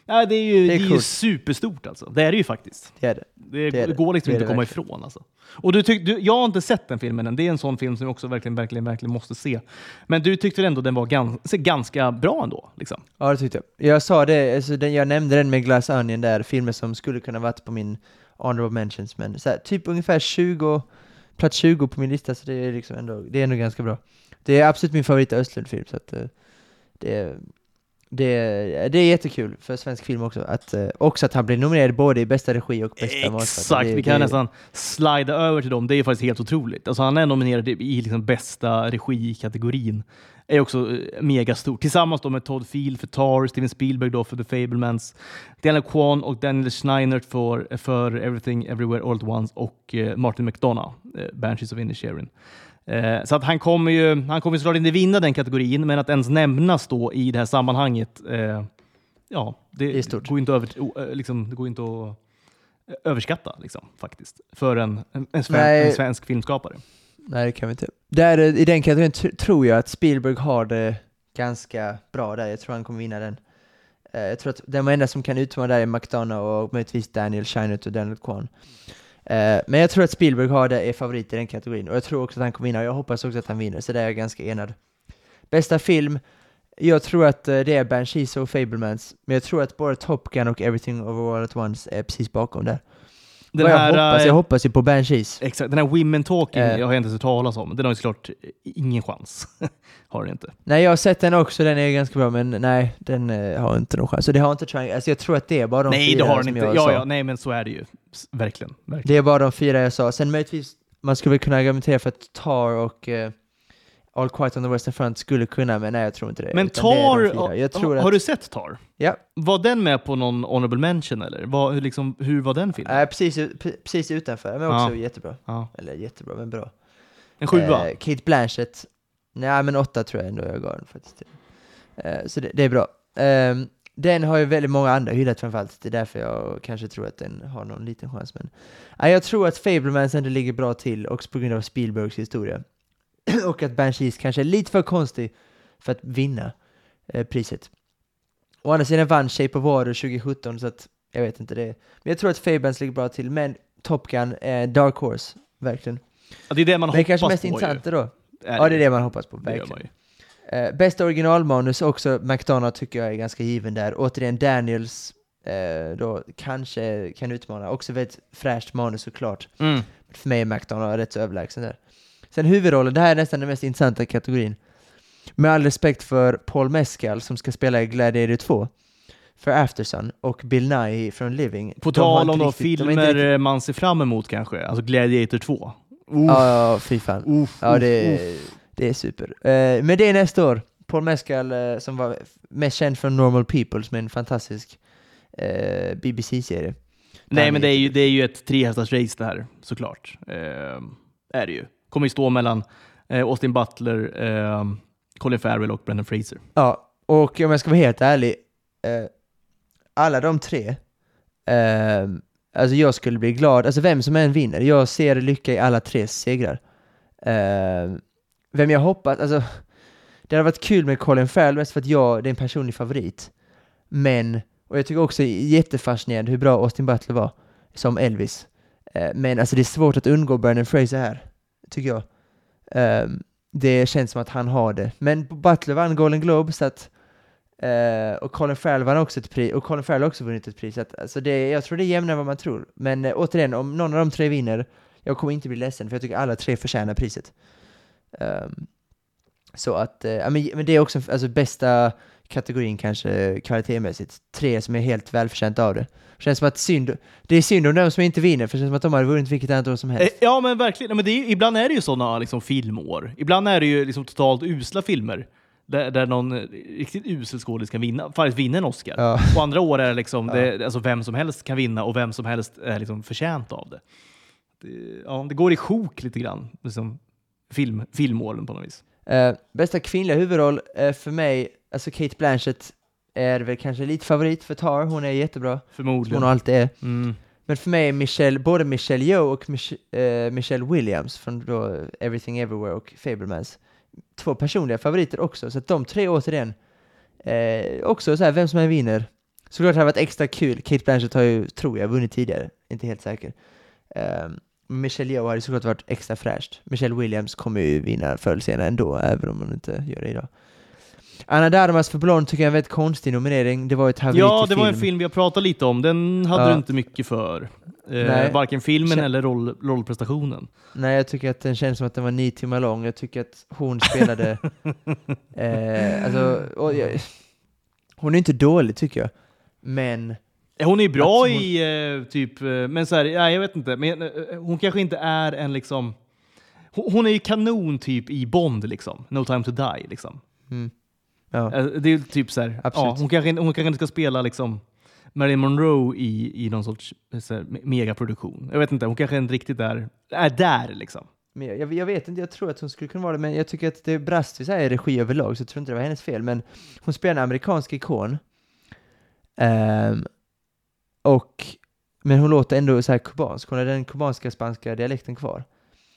ja, det är ju, Det är det är ju superstort alltså. Det är det ju faktiskt. Det är det. Det, Det är går liksom inte att komma verkligen. ifrån. Alltså. Och du tyck, du, jag har inte sett den filmen än. Det är en sån film som jag också verkligen, verkligen, verkligen måste se. Men du tyckte ändå den var ganska, ganska bra ändå? Liksom. Ja, det tyckte jag. Jag sa det, alltså, den, jag nämnde den med Glass Onion där, filmer som skulle kunna varit på min honorable mentions, men här, typ ungefär 20, plats 20 på min lista, så det är liksom ändå, det är ändå ganska bra. Det är absolut min favorit Östlund-film, så att eh, det, är- det, är- det är jättekul för svensk film också, att, eh, också att han blir nominerad både i bästa regi och bästa manus. Exakt, det, vi kan det, nästan slida över till dem. Det är faktiskt helt otroligt. Alltså, han är nominerad i liksom bästa regi-kategorin. är också eh, megastort. Tillsammans med Todd Field för Tar, Steven Spielberg då för The Fablemans, Daniel Kwan och Daniel Schneinert för, för Everything Everywhere All at Once och eh, Martin McDonough, Banshees of Inisherin. Eh, så att han kommer ju han kommer såklart inte vinna den kategorin, men att ens nämnas då i det här sammanhanget, eh, ja, det, Det går inte över, eh, liksom, det går inte att eh, överskatta liksom, faktiskt, för en, en, en, sven, en svensk filmskapare. Nej, det kan vi inte. Där, I den kategorin tr- tror jag att Spielberg har det ganska bra där. Jag tror han kommer vinna den. Jag tror att de enda som kan utmana där är McDonough och möjligtvis Daniel Scheinert och Daniel Kwan. Eh, men jag tror att Spielberg har det, är favorit i den kategorin och jag tror också att han kommer vinna och jag hoppas också att han vinner, så där är jag ganska enad. Bästa film, jag tror att eh, det är Banshees och Fablemans, men jag tror att både Top Gun och Everything Over All At Once är precis bakom där. Den Vad jag här, hoppas, eh, jag hoppas ju på Banshees. Exakt, den här Women Talking Eh. jag har jag inte hört talas om. Den har ju såklart ingen chans. (laughs) har den inte. Nej, jag har sett den också, den är ganska bra, men nej, den har inte någon chans. Så det har inte Triangle, alltså jag tror att det är bara de nej, det har den inte. Ja, ja, nej, men så är det ju. Verkligen. verkligen. Det är bara de fyra jag sa. Sen möjligtvis, man skulle väl kunna argumentera för att Tar och eh, All Quiet on the Western Front skulle kunna, men nej jag tror inte det. Men Utan det de Tar, har, att, har du sett Tar? Ja, Var den med på någon honorable mention eller? Var, hur, liksom, hur var den filmen? äh, precis, precis utanför, men också Ja. jättebra. Ja. Eller jättebra, men bra. En sjua? Eh, Kate Blanchett, nej men åtta tror jag ändå jag gav den faktiskt. Eh, så det, det är bra. Ehm, den har ju väldigt många andra hyllat framförallt, det är därför jag kanske tror att den har någon liten chans. Men nej, jag tror att Fablemans ändå ligger bra till, också på grund av Spielbergs historia. (clears throat) och att Banshees kanske är lite för konstig för att vinna eh, priset. Å andra sidan vann Shape of Water 2017, så att jag vet inte det. Men jag tror att Fablemans ligger bra till, men Top Gun är Dark Horse, verkligen. Ja, det är det man det är hoppas kanske mest på intressanta då. Ja, det är det man hoppas på, Det verkligen. Eh, bästa originalmanus också, McDonough tycker jag är ganska given där. Återigen Daniels, eh, då kanske kan utmana. Också väldigt fräscht manus såklart. Mm. För mig är McDonough rätt så överlägsen där. Sen huvudrollen, det här är nästan den mest intressanta kategorin. Med all respekt för Paul Mescal som ska spela i Gladiator 2 för Aftersun och Bill Nighy från Living. På tal om riktigt- filmer riktigt- man ser fram emot kanske, alltså Gladiator 2. Ja, ja, fy fan. Uff, Ja, det uff. Det är super. Eh, men det är nästa år. Paul Mescal, eh, som var mest känd från Normal People, som är en fantastisk eh, BBC-serie. Nej, Han men det är ju, det är ju ett trehästars race det här, såklart. Eh, är det ju. Kommer ju stå mellan eh, Austin Butler, eh, Colin Farrell och Brendan Fraser. Ja, och om jag ska vara helt ärlig, alla de tre, alltså jag skulle bli glad, alltså vem som än vinner, jag ser lycka i alla tre segrar. Eh, vem jag hoppas, alltså det hade varit kul med Colin Farrell, mest för att jag, det är en personlig favorit. Men, och jag tycker också jättefascinerande hur bra Austin Butler var som Elvis. Eh, men alltså det är svårt att undgå Brandon Fraser här, tycker jag. Ehm, det känns som att han har det. Men Butler vann Golden Globe, så att, Uh, och Colin Farrell vann också ett pris, och Colin Farrell har också vunnit ett pris. Så att, alltså det, jag tror det är jämnare än vad man tror. Men uh, återigen, om någon av de tre vinner, jag kommer inte bli ledsen, för jag tycker alla tre förtjänar priset. Ehm, så att, eh, ja, men, men det är också alltså, bästa kategorin kanske kvalitetsmässigt. Tre som är helt välförtjänta av det. Känns som att synd, det är synd om de som inte vinner, för det känns som att de hade vunnit vilket annat år som helst. Eh, Ja, men verkligen. Ja, Men det är, ibland är det ju sådana liksom, filmår. Ibland är det ju liksom totalt usla filmer Där, där någon riktigt usel skådis kan vinna, faktiskt vinna en Oscar. Ja. Och andra år är det liksom, det, alltså vem som helst kan vinna och vem som helst är liksom förtjänt av det. det ja, det går i sjok lite grann, liksom, film, filmåren på något vis. Eh, bästa kvinnliga huvudroll eh, för mig, alltså Kate Blanchett är väl kanske lite favorit för Tar, hon är jättebra, Förmodligen. hon alltid är. Mm. Men för mig är Michelle, både Michelle Yeoh och Mich eh, Michelle Williams från då Everything Everywhere och Fablemans två personliga favoriter också, så att de tre återigen eh, också så här, vem som än vinner. Såklart det hade varit extra kul, Kate Blanchett har ju, tror jag, vunnit tidigare, inte helt säker. Eh, Michelle Yeoh hade såklart varit extra fräscht. Michelle Williams kommer ju vinna förr eller senare ändå, även om hon inte gör det idag. Anna Darmas för Blond tycker jag är en väldigt konstig nominering. Det var ett haveri Ja, det var en film. vi har pratat lite om. Den hade Ja. du inte mycket för. Eh, varken filmen Kä- eller roll, rollprestationen. Nej, jag tycker att den känns som att den var nio timmar lång. Jag tycker att hon spelade... (laughs) eh, alltså, och jag, hon är inte dålig tycker jag, men... Hon är bra hon- i eh, typ, eh, men så här, nej, jag vet inte, men eh, hon kanske inte är en liksom, hon, hon är ju kanon typ i Bond liksom, No time to die liksom. Mm, ja. Det är typ så här, ja, hon, kanske, hon kanske inte ska spela liksom Marilyn Monroe i, i någon sorts här, me- megaproduktion. Jag vet inte, hon kanske inte riktigt är, är där liksom. Men jag, jag, vet inte, jag tror att hon skulle kunna vara det, men jag tycker att det brast vid i regi överlag, så jag tror inte det var hennes fel. Men hon spelar en amerikansk ikon. Ehm, och, men hon låter ändå så här kubansk, hon har den kubanska spanska dialekten kvar.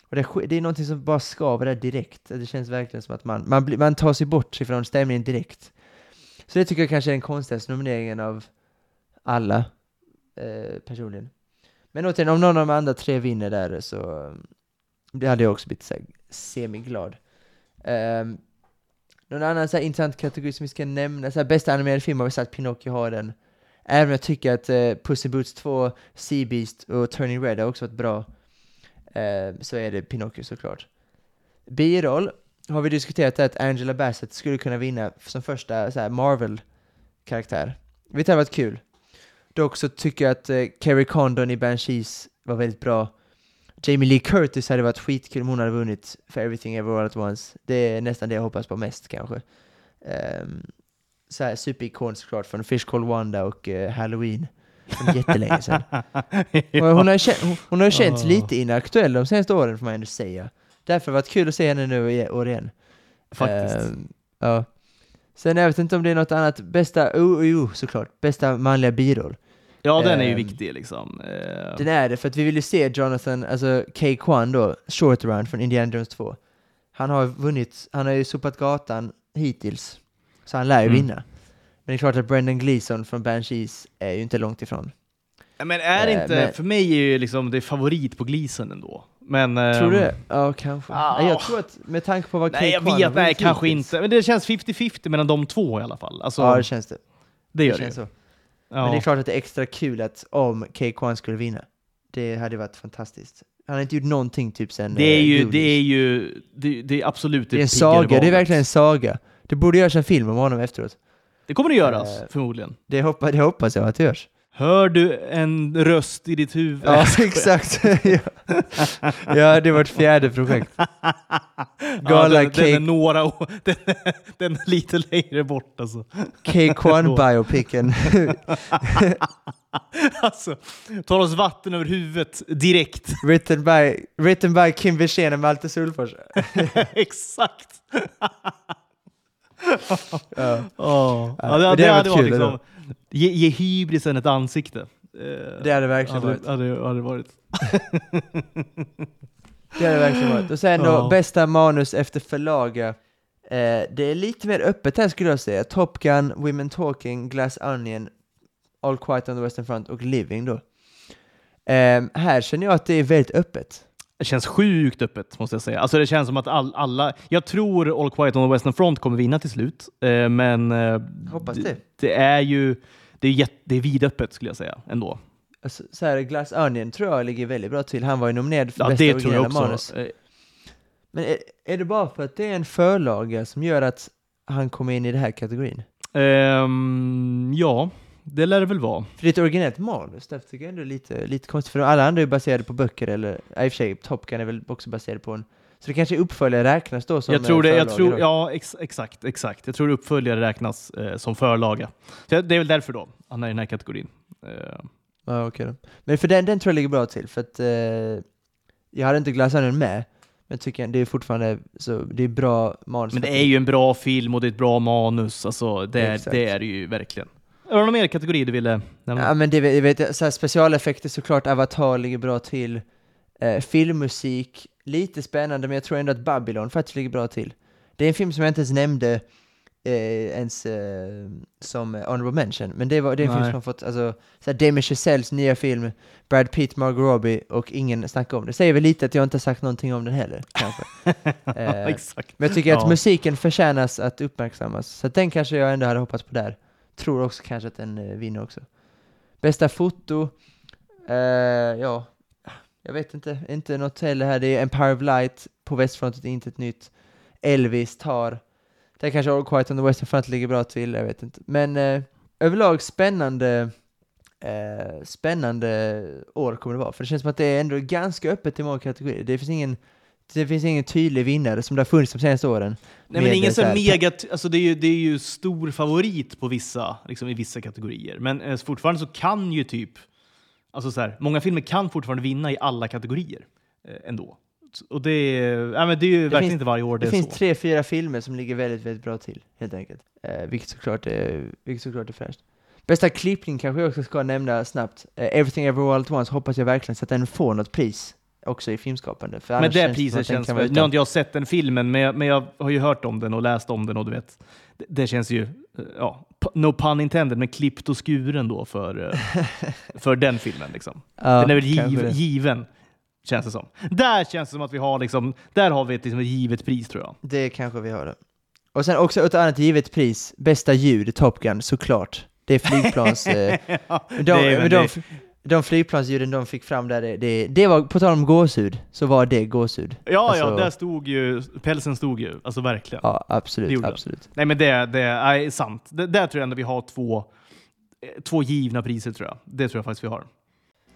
Och det, det är någonting som bara skaver där direkt. Det känns verkligen som att man, man, bli, man tar sig bort ifrån från stämningen direkt. Så det tycker jag kanske är den konstigaste nomineringen av alla, eh, personligen. Men återigen, om någon av de andra tre vinner där så det hade jag också blivit så här semiglad. Um, någon annan så här intressant kategori som vi ska nämna, så här, bästa animerade film har vi sagt Pinocchio har den. Även om jag tycker att eh, Puss in Boots 2, Sea Beast och Turning Red har också varit bra, eh, så är det Pinocchio såklart. Biroll har vi diskuterat att Angela Bassett skulle kunna vinna som första så Marvel-karaktär. Vilket hade varit kul. Dock så tycker jag att eh, Carrie Condon i Banshees var väldigt bra. Jamie Lee Curtis hade varit skitkul om hon hade vunnit för Everything Ever All At Once. Det är nästan det jag hoppas på mest kanske. Um, så här superikon såklart från Fish Called Wanda och eh, Halloween. Från jättelänge sedan. (laughs) Och hon har, kä- hon, hon har känts Ah. lite inaktuell de senaste åren får man ändå säga. Därför har det varit kul att se henne nu i år igen. Faktiskt. Ehm, ja. Sen jag vet inte om det är något annat. Bästa, oh, oh, oh, såklart. Bästa manliga biroll. Ja, den är ju Ehm, viktig liksom. Eh, Den är det, för att vi vill ju se Jonathan, alltså K. Kwan då, short run från Indiana Jones 2. Han har vunnit, han har ju sopat gatan hittills, så han lär ju Mm. vinna. Men det är klart att Brendan Gleeson från Banshees är ju inte långt ifrån. Men är det Eh, inte, men- för mig är ju liksom det favorit på Gleason ändå. Men, Tror du det? Ja, kanske. ah. Nej, jag tror att med tanke på vad K. Nej, jag Kwan vet, nej, vunnit kanske inte. Men det känns 50-50 mellan de två i alla fall. Alltså, Ja, det känns det. det gör det, känns ju. så. Ja. Men det är klart att det är extra kul att om K. Kwan skulle vinna. Det hade varit fantastiskt. Han har inte gjort någonting typ sen det är eh, ju, Goonies. det är ju, det, det är absolut Det är en saga, det är verkligen en saga. Det borde göras en film om honom efteråt. Det kommer det göras, Eh, förmodligen. Det hoppas, det hoppas jag att det görs. Hör du en röst i ditt huvud? Ja, (laughs) exakt. ja. ja, det var ett fjärde projekt. (laughs) Ja, Gala den, den är några år, (laughs) den, är- den är lite längre bort alltså. K-Kwan biopicen. alltså. Tar oss vatten över huvudet direkt. written, by, written by Kim Wirsén och Malte Sulfors. Exakt! Ja. Oh. Ja, det, det, det hade varit varit liksom, ge, ge hybrisen ett ansikte. Eh, Det hade verkligen hade, varit. hade, hade varit. (laughs) Det hade verkligen varit. Och sen då, Ja. bästa manus efter förlaga. Eh, det är lite mer öppet här skulle jag säga. Top Gun, Women Talking, Glass Onion, All Quiet on the Western Front och Living då. Eh, här känner jag att det är väldigt öppet. Det känns sjukt öppet måste jag säga. Alltså det känns som att all, alla, jag tror All Quiet on the Western Front kommer vinna till slut. Eh, men eh, Hoppas det. det är ju det är, jätte, det är vidöppet skulle jag säga ändå. Alltså, så här, Glass Onion tror jag ligger väldigt bra till. Han var ju nominerad för Ja, bästa det tror jag också. manus. Eh, Men är, är det bara för att det är en förlaga som gör att han kommer in i den här kategorin? ehm, ja, det lär det väl vara. För det är ett originellt manus, därför tycker jag ändå lite, lite konstigt. För alla andra är baserade på böcker, eller i och för sig, Top Gun är väl också baserad på en Så det kanske uppföljare räknas då som jag tror det, eh, jag förlaga tror, ja ex, exakt, exakt. Jag tror uppföljare räknas eh, som förlaga. Så det är väl därför då, han är i den här kategorin. Eh, Ja, okej då. Men för den, den tror jag ligger bra till, för att eh, jag hade inte Glass Onion med, men jag tycker det är fortfarande så, det är bra manus. men det är ju en bra film och det är ett bra manus, alltså, det, är, det är det ju verkligen. Är det någon mer kategori du ville nämna? Ja men det vet, jag vet så här, specialeffekter såklart, Avatar ligger bra till. Eh, filmmusik, lite spännande men jag tror ändå att Babylon faktiskt ligger bra till. Det är en film som jag inte ens nämnde eh, ens eh, som honorable mention, men det, var, det är en film Nej. som har fått, alltså, så här, Damien Chazelles nya film, Brad Pitt, Margot Robbie och ingen snackar om det. Säger väl lite att jag inte har sagt någonting om den heller, kanske. (laughs) Eh, exakt. men jag tycker att Ja. musiken förtjänas att uppmärksammas, så att den kanske jag ändå hade hoppats på där. Tror också kanske att den eh, vinner också. Bästa foto, eh, ja, jag vet inte, inte något heller här. Det är Empire of Light på västfronten, inte ett nytt. Elvis tar, där kanske All Quiet on the Western Front ligger bra till, jag vet inte. Men eh, överlag spännande, eh, spännande år kommer det vara, för det känns som att det är ändå ganska öppet i många kategorier. Det finns ingen det finns ingen tydlig vinnare som det har funnits de senaste åren. Nej men ingen så här- mega, alltså det är, ju, det är ju stor favorit på vissa, liksom i vissa kategorier. Men eh, fortfarande så kan ju typ, alltså så här, många filmer kan fortfarande vinna i alla kategorier eh, ändå. Och det, är- ja, men det är ju verkligen finns- inte varje år det, Det är finns så. tre, fyra filmer som ligger väldigt, väldigt bra till, helt enkelt. Eh, vilket, såklart är, vilket såklart är fräscht. Bästa klippning kanske jag också ska nämna snabbt. Eh, Everything Everywhere All At Once hoppas jag verkligen så att den får något pris också i filmskapande. För Men det priset känns väl, nu har inte jag sett den filmen, men jag, men jag har ju hört om den och läst om den och du vet, det, det känns ju, ja, no pun intended, men klippt och skuren då för, eh, (laughs) för den filmen liksom. Ja, den är väl giv, given, känns det som. Där känns det som att vi har liksom, där har vi ett, liksom, ett givet pris tror jag. Det kanske vi har det. Och sen också ett annat givet pris, bästa ljud, Top Gun, såklart. Det är flygplans... (laughs) eh, Ja, de, det är de. De flygplansljuden de fick fram där, det, det, det var, på tal om gåshud, så var det gåshud. Ja, Alltså- ja, där stod ju, pälsen stod ju, alltså verkligen. Ja, absolut, absolut. Nej men det, det är sant. Det, där tror jag ändå vi har två, eh, två givna priser tror jag. Det tror jag faktiskt vi har.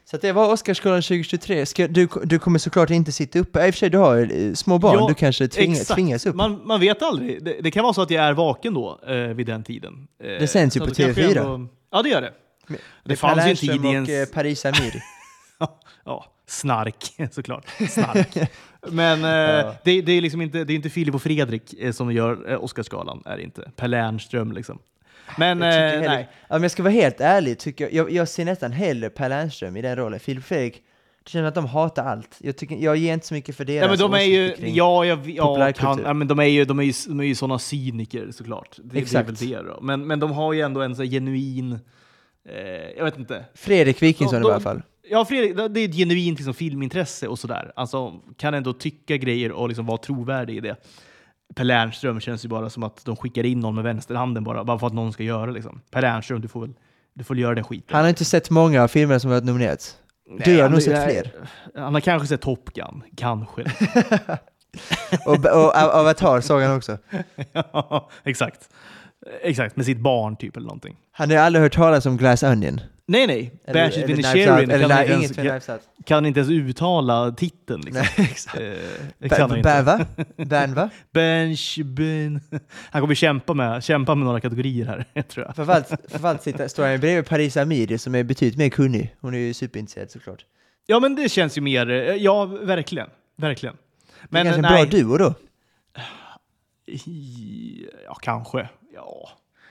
Så det var Oscarsgalan 2023. Ska, du, du kommer såklart inte sitta uppe. I och för sig, du har eh, små barn, Ja, du kanske tvinga, Exakt. tvingas upp. Man, man vet aldrig. Det, det kan vara så att jag är vaken då eh, vid den tiden. Eh, Det sänds ju så på då kanske jag TV4. ändå- Ja, det gör det. Det Med fanns ju en tid i och ens- eh, Paris Amir. (laughs) Ja, snark (laughs) såklart. Snark. Men eh, (laughs) Ja. det, det är liksom inte, det är inte Filip och Fredrik eh, som gör Oscarsgalan, är det inte. Per Lernström liksom. Men Jag eh, heller- nej. Men jag ska vara helt ärlig, tycker jag, jag, jag ser nästan hellre Per Lernström i den rollen. Filip och Fredrik, det känns som att de hatar allt. Jag, tycker, jag ger inte så mycket för deras Ja men de är ju, åsikter kring- ja, jag, ja, populärkultur. kan, ja men de är ju, de är ju, de är ju sådana cyniker såklart. Det, Exakt. det är väl det då. Men, men de har ju ändå en så genuin, jag vet inte. Fredrik Wikingsson De- i alla fall. Ja, Fredrik, det är ett genuint liksom, filmintresse och sådär. Alltså, kan ändå tycka grejer och liksom vara trovärdig i det. Per Lernström känns ju bara som att de skickar in någon med vänsterhanden bara, bara för att någon ska göra. Liksom. Per Lernström, du får väl, du får väl göra den skiten. Han har inte sett många av filmerna som har nominerats. Du har nog sett fler. Han har kanske sett Top Gun, kanske. (laughs) Och, och Avatar såg han också. (laughs) ja, exakt. Exakt, med sitt barn typ eller någonting. Han har aldrig hört talas om Glass Onion. Nej, nej. Sharing eller kan, nej, inte ens- kan inte ens uttala titeln. Liksom. Nej, (laughs) exakt. Eh. Bäva? (laughs) Ban va? Bench, ben. Han kommer kämpa med, kämpa med några kategorier här, (laughs) tror jag. Framförallt, framförallt sitter, står han bredvid Paris Amiri som är betydligt mer kunnig. Hon är ju superintresserad såklart. Ja, men det känns ju mer... eh, Ja, verkligen. Verkligen. Men det är eh, kanske en nej. bra duo då? Ja, kanske. Ja.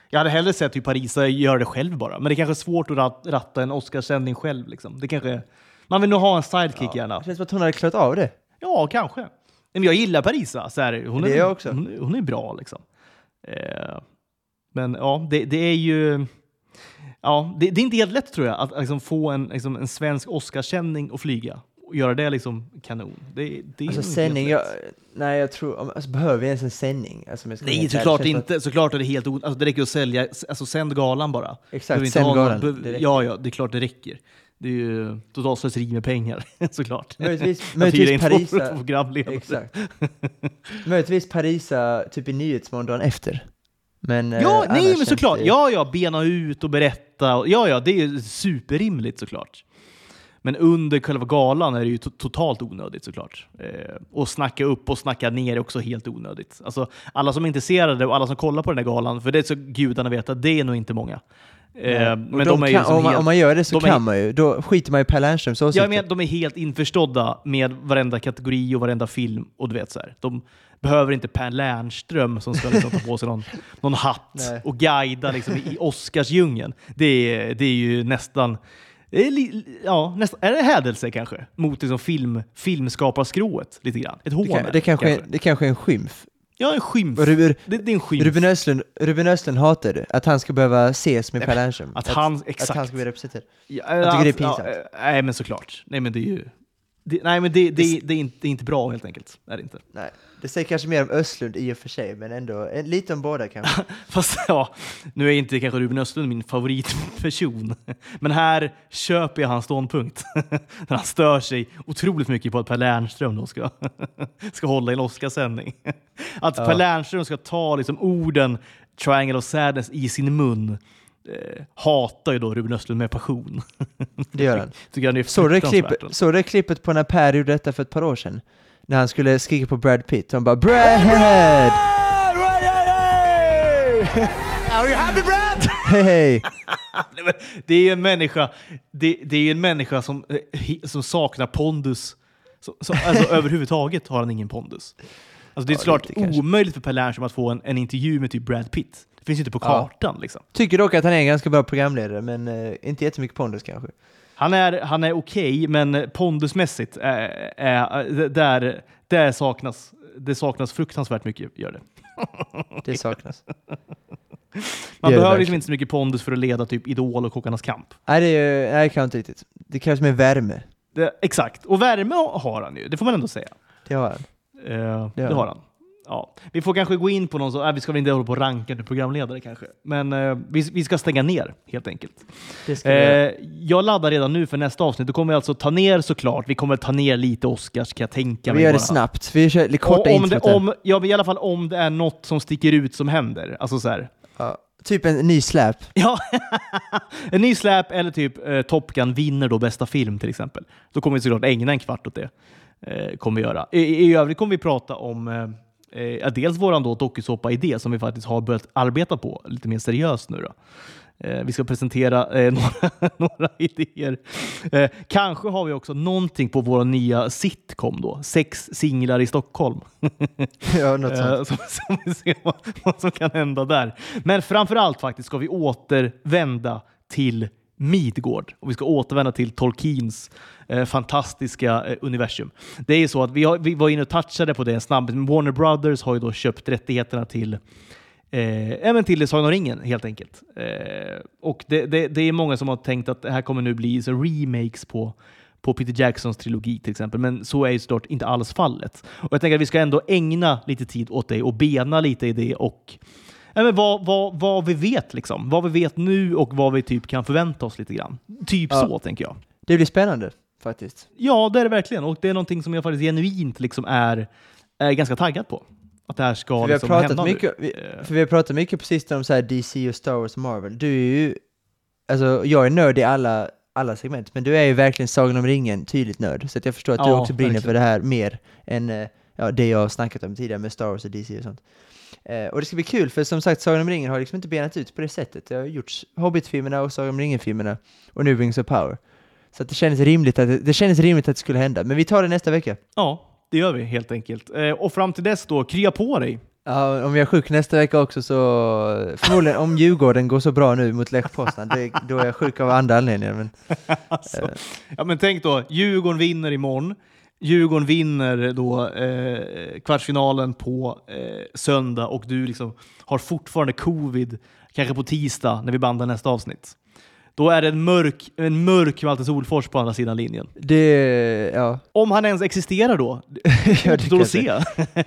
Jag hade hellre sett hur Parisa gör det själv bara. Men det är kanske är svårt att rat- ratta en Oscarssändning själv. Liksom. Det kanske... Man vill nog ha en sidekick gärna. Det känns som att hon hade klarat av det. Ja, kanske. Men jag gillar Parisa. Så här, hon, Det är, jag också. Hon, hon är bra liksom. Eh, men ja, det, det är ju... Ja, det, det är inte helt lätt tror jag att liksom, få en, liksom, en svensk Oscarssändning och flyga. Göra det liksom kanon. Det, det Alltså sändning, jag, nej jag tror, alltså, behöver vi ens en sändning? Alltså, Nej, såklart som inte. Såklart är det helt. Alltså, det räcker att sälja... Alltså, sänd galan bara. Exakt, sänd galan. någon-. Ja, ja, det är klart det räcker. Det är ju totalt slöseri med pengar, (laughs) såklart. Möjligtvis, möjligtvis Parisa, exakt. möjligtvis Parisa typ i Nyhetsmorgon dagen efter. Men, eh, Ja, annars nej men såklart. det- Ja, ja, bena ut och berätta. Ja, ja, det är ju superrimligt såklart. Men under själva galan är det ju to- totalt onödigt såklart. Eh, och snacka upp och snacka ner är också helt onödigt. Alltså, alla som är intresserade och alla som kollar på den här galan, för det är så gudarna vet att det är nog inte många. Eh, men de de är kan, liksom om, man, helt, om man gör det så de är- kan man ju. Då skiter man i Per Lernströms åsikter. menar, de är helt införstådda med varenda kategori och varenda film. Och du vet så här. De behöver inte Per Lernström som ska liksom ta på sig någon, (laughs) någon hatt Nej. och guida liksom, i Oscarsdjungeln. Det är, det är ju nästan... det Är, ja, nästan, är det hädelse kanske? Mot liksom film, filmskaparskrået lite grann. Ett hån. det, kan, det, kanske, är- det kanske är en skymf. Ja, en skymf. Ruben, Det, det är en skymf. Ruben, Östlund, Ruben Östlund hatar det, att han ska behöva ses med Per Lernström. att han- att exakt. han ska bli representerad. Ja, Jag tycker det är att- pinsamt. Ja, nej, men såklart. Nej, men det är ju... Det, nej, men det, det, det, är inte, det är inte bra helt enkelt. Är det inte. Nej, det säger kanske mer om Östlund i och för sig, men ändå eh, lite om båda kanske. (laughs) Fast ja, nu är inte kanske Ruben Östlund min favoritperson. (laughs) Men här köper jag hans ståndpunkt. När (laughs) han stör sig otroligt mycket på att Per Lernström då ska, ska hålla i en Oscarssändning. Att Per Lernström ska ta liksom orden Triangle of Sadness i sin mun eh, hatar ju då Ruben Östlund med passion. (laughs) Det gör han. (laughs) Tycker han är Såg klipp, såg du klippet på när Per gjorde detta för ett par år sedan? När han skulle skrika på Brad Pitt, han bara Brad! Are you happy Brad? (laughs) Hej Det är ju en människa, det, det är en människa som, eh, som saknar pondus. Så, så, alltså, överhuvudtaget har han ingen pondus. Alltså, det är Ja, såklart kanske. omöjligt för Per Lernström att få en, en intervju med typ Brad Pitt. Det finns ju inte på Ja. kartan. Liksom. Tycker dock att han är en ganska bra programledare, men eh, inte jättemycket pondus kanske. Han är, han är okej, men pondusmässigt är, är, där, där saknas, det saknas fruktansvärt mycket. Gör det. Det saknas. (laughs) Man det behöver liksom inte så mycket pondus för att leda typ Idol och Kockarnas kamp. Nej, det, är, nej, det kan jag inte riktigt. Det krävs mer värme. Det, exakt, och värme har han ju, det får man ändå säga. Det har han. Eh, det, har har han. Ja. Vi får kanske gå in på någon så, äh, vi ska väl inte hålla på och ranka nu programledare kanske, men eh, vi, vi ska stänga ner helt enkelt. Det. Eh, jag laddar redan nu för nästa avsnitt. Då kommer vi alltså ta ner såklart. Vi kommer ta ner lite Oscars kan jag tänka mig. Vi gör det bara. snabbt. Vi kör lite korta Och om det, om, ja, men I alla fall om det är något som sticker ut som händer. Alltså så här. ja. Typ en ny släp. (laughs) Ja, en ny släp eller typ eh, Top Gun vinner då bästa film till exempel. Då kommer vi såklart ägna en kvart åt det. Eh, kommer vi göra. I, I övrigt kommer vi prata om eh, dels då dokusåpa-idé som vi faktiskt har börjat arbeta på lite mer seriöst nu. Då. Eh, vi ska presentera eh, (laughs) några, några idéer. Eh, kanske har vi också någonting på vår nya sitcom då, Sex singlar i Stockholm. (laughs) ja, något sånt. Eh, Så, så vi ser vad, vad som kan hända där. Men framför allt faktiskt ska vi återvända till Midgård och vi ska återvända till Tolkiens eh, fantastiska eh, universum. Det är ju så att vi, har, vi var inne och touchade på det snabbt, men Warner Brothers har ju då köpt rättigheterna till Eh, även till Sagan om ringen helt enkelt. Eh, och det, det, det är många som har tänkt att det här kommer nu bli så remakes på, på Peter Jacksons trilogi till exempel, men så är ju såklart inte alls fallet. Och jag tänker att vi ska ändå ägna lite tid åt det och bena lite i det och men vad, vad, vad vi vet liksom. Vad vi vet nu och vad vi typ kan förvänta oss lite grann. Typ Ja. så tänker jag. Det blir spännande, faktiskt. Ja, det är det verkligen. Och det är någonting som jag faktiskt genuint liksom är, är ganska taggad på. Att det här ska För vi, har liksom hända pratat nu. mycket, vi, Eh. för vi har pratat mycket sistone om så här DC och Star Wars och Marvel. Du är ju, alltså jag är nörd i alla, alla segment, men du är ju verkligen Sagan om ringen tydligt nörd. Så jag förstår att du Ja, också brinner verkligen. för det här mer än eh, ja, det jag har snackat om tidigare med Star Wars och DC och sånt. Eh, och det ska bli kul, för som sagt, Sagan om ringen har liksom inte benat ut på det sättet. Det har gjorts Hobbit-filmerna och Sagan om ringen-filmerna, och nu Rings of Power. Så det kändes rimligt att det, det kändes rimligt att det skulle hända. Men vi tar det nästa vecka. Ja, det gör vi helt enkelt. Eh, och fram till dess då, krya på dig. Ja, om jag är sjuk nästa vecka också så förmodligen om Djurgården går så bra nu mot Lech Poznan, det, då är jag sjuk av andra anledningar. Men, (laughs) Alltså, ja, men tänk då, Djurgården vinner imorgon. Djurgården vinner då eh, kvartsfinalen på eh, söndag och du liksom har fortfarande covid, kanske på tisdag när vi bandar nästa avsnitt. Då är det en mörk, en mörk Malte Solfors på andra sidan linjen. det, ja, Om han ens existerar då? (laughs) ja det, kanske, se.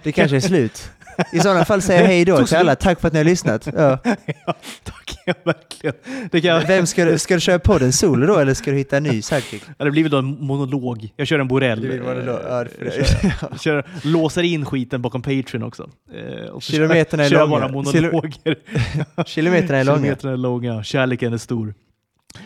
det kanske är slut. I sådana fall säger jag hej då till alla, tack för att ni har lyssnat. Ja. (laughs) ja, tack, ja, verkligen. Det, kan, Vem ska, du- ska du köra podden solo då, eller ska du hitta en ny sidekick? ja, det blir väl då en monolog. Jag kör en Borrell. Det blir monolog, ja, det Eh, det. kör, kör, låser in skiten bakom Patreon också. Eh, Kilometerna är kör, kör långa. bara monologer. (laughs) Kilometerna är långa. Kilometerna är långa. Kärleken är stor.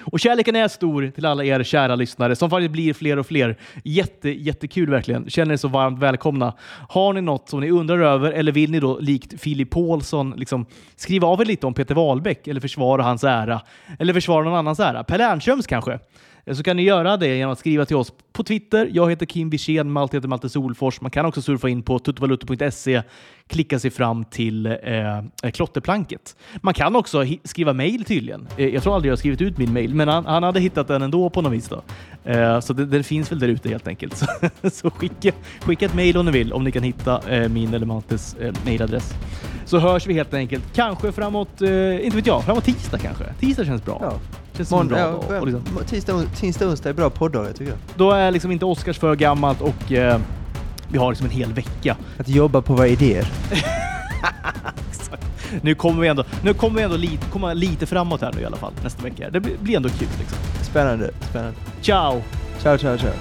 Och kärleken är stor till alla er kära lyssnare som faktiskt blir fler och fler. Jätte, jättekul verkligen. Känner er så varmt välkomna. Har ni något som ni undrar över eller vill ni då likt Filip Paulsson liksom skriva av er lite om Peter Wahlbeck eller försvara hans ära eller försvara någon annans ära? Per Lernströms kanske? Eh, så kan ni göra det genom att skriva till oss på Twitter. Jag heter Kim Wirsén, Malte heter Malte Solfors. Man kan också surfa in på tuttovaluta.se, klicka sig fram till eh, eh klotterplanket. Man kan också skriva mejl tydligen. Eh, jag tror aldrig jag har skrivit ut min mejl, men han, han hade hittat den ändå på något vis. Då. Eh, så det, den finns väl där ute helt enkelt. (laughs) Så, så skicka, skicka ett mejl om ni vill, om ni kan hitta eh, min eller Maltes eh, mejladress. Så hörs vi helt enkelt. Kanske framåt, eh, inte vet jag, framåt tisdag kanske. Tisdag känns bra. Ja. Känns som en bra ja, dag. Och liksom, tisdag, tisdag, onsdag är bra podddagar tycker jag. då är liksom inte Oscars för gammalt och eh, vi har liksom en hel vecka. Att jobba på våra idéer. (laughs) Nu kommer vi ändå, nu kommer vi ändå lite, komma lite framåt här nu i alla fall nästa vecka. Det blir, blir ändå kul liksom. Spännande, spännande. Ciao! Ciao, ciao, ciao.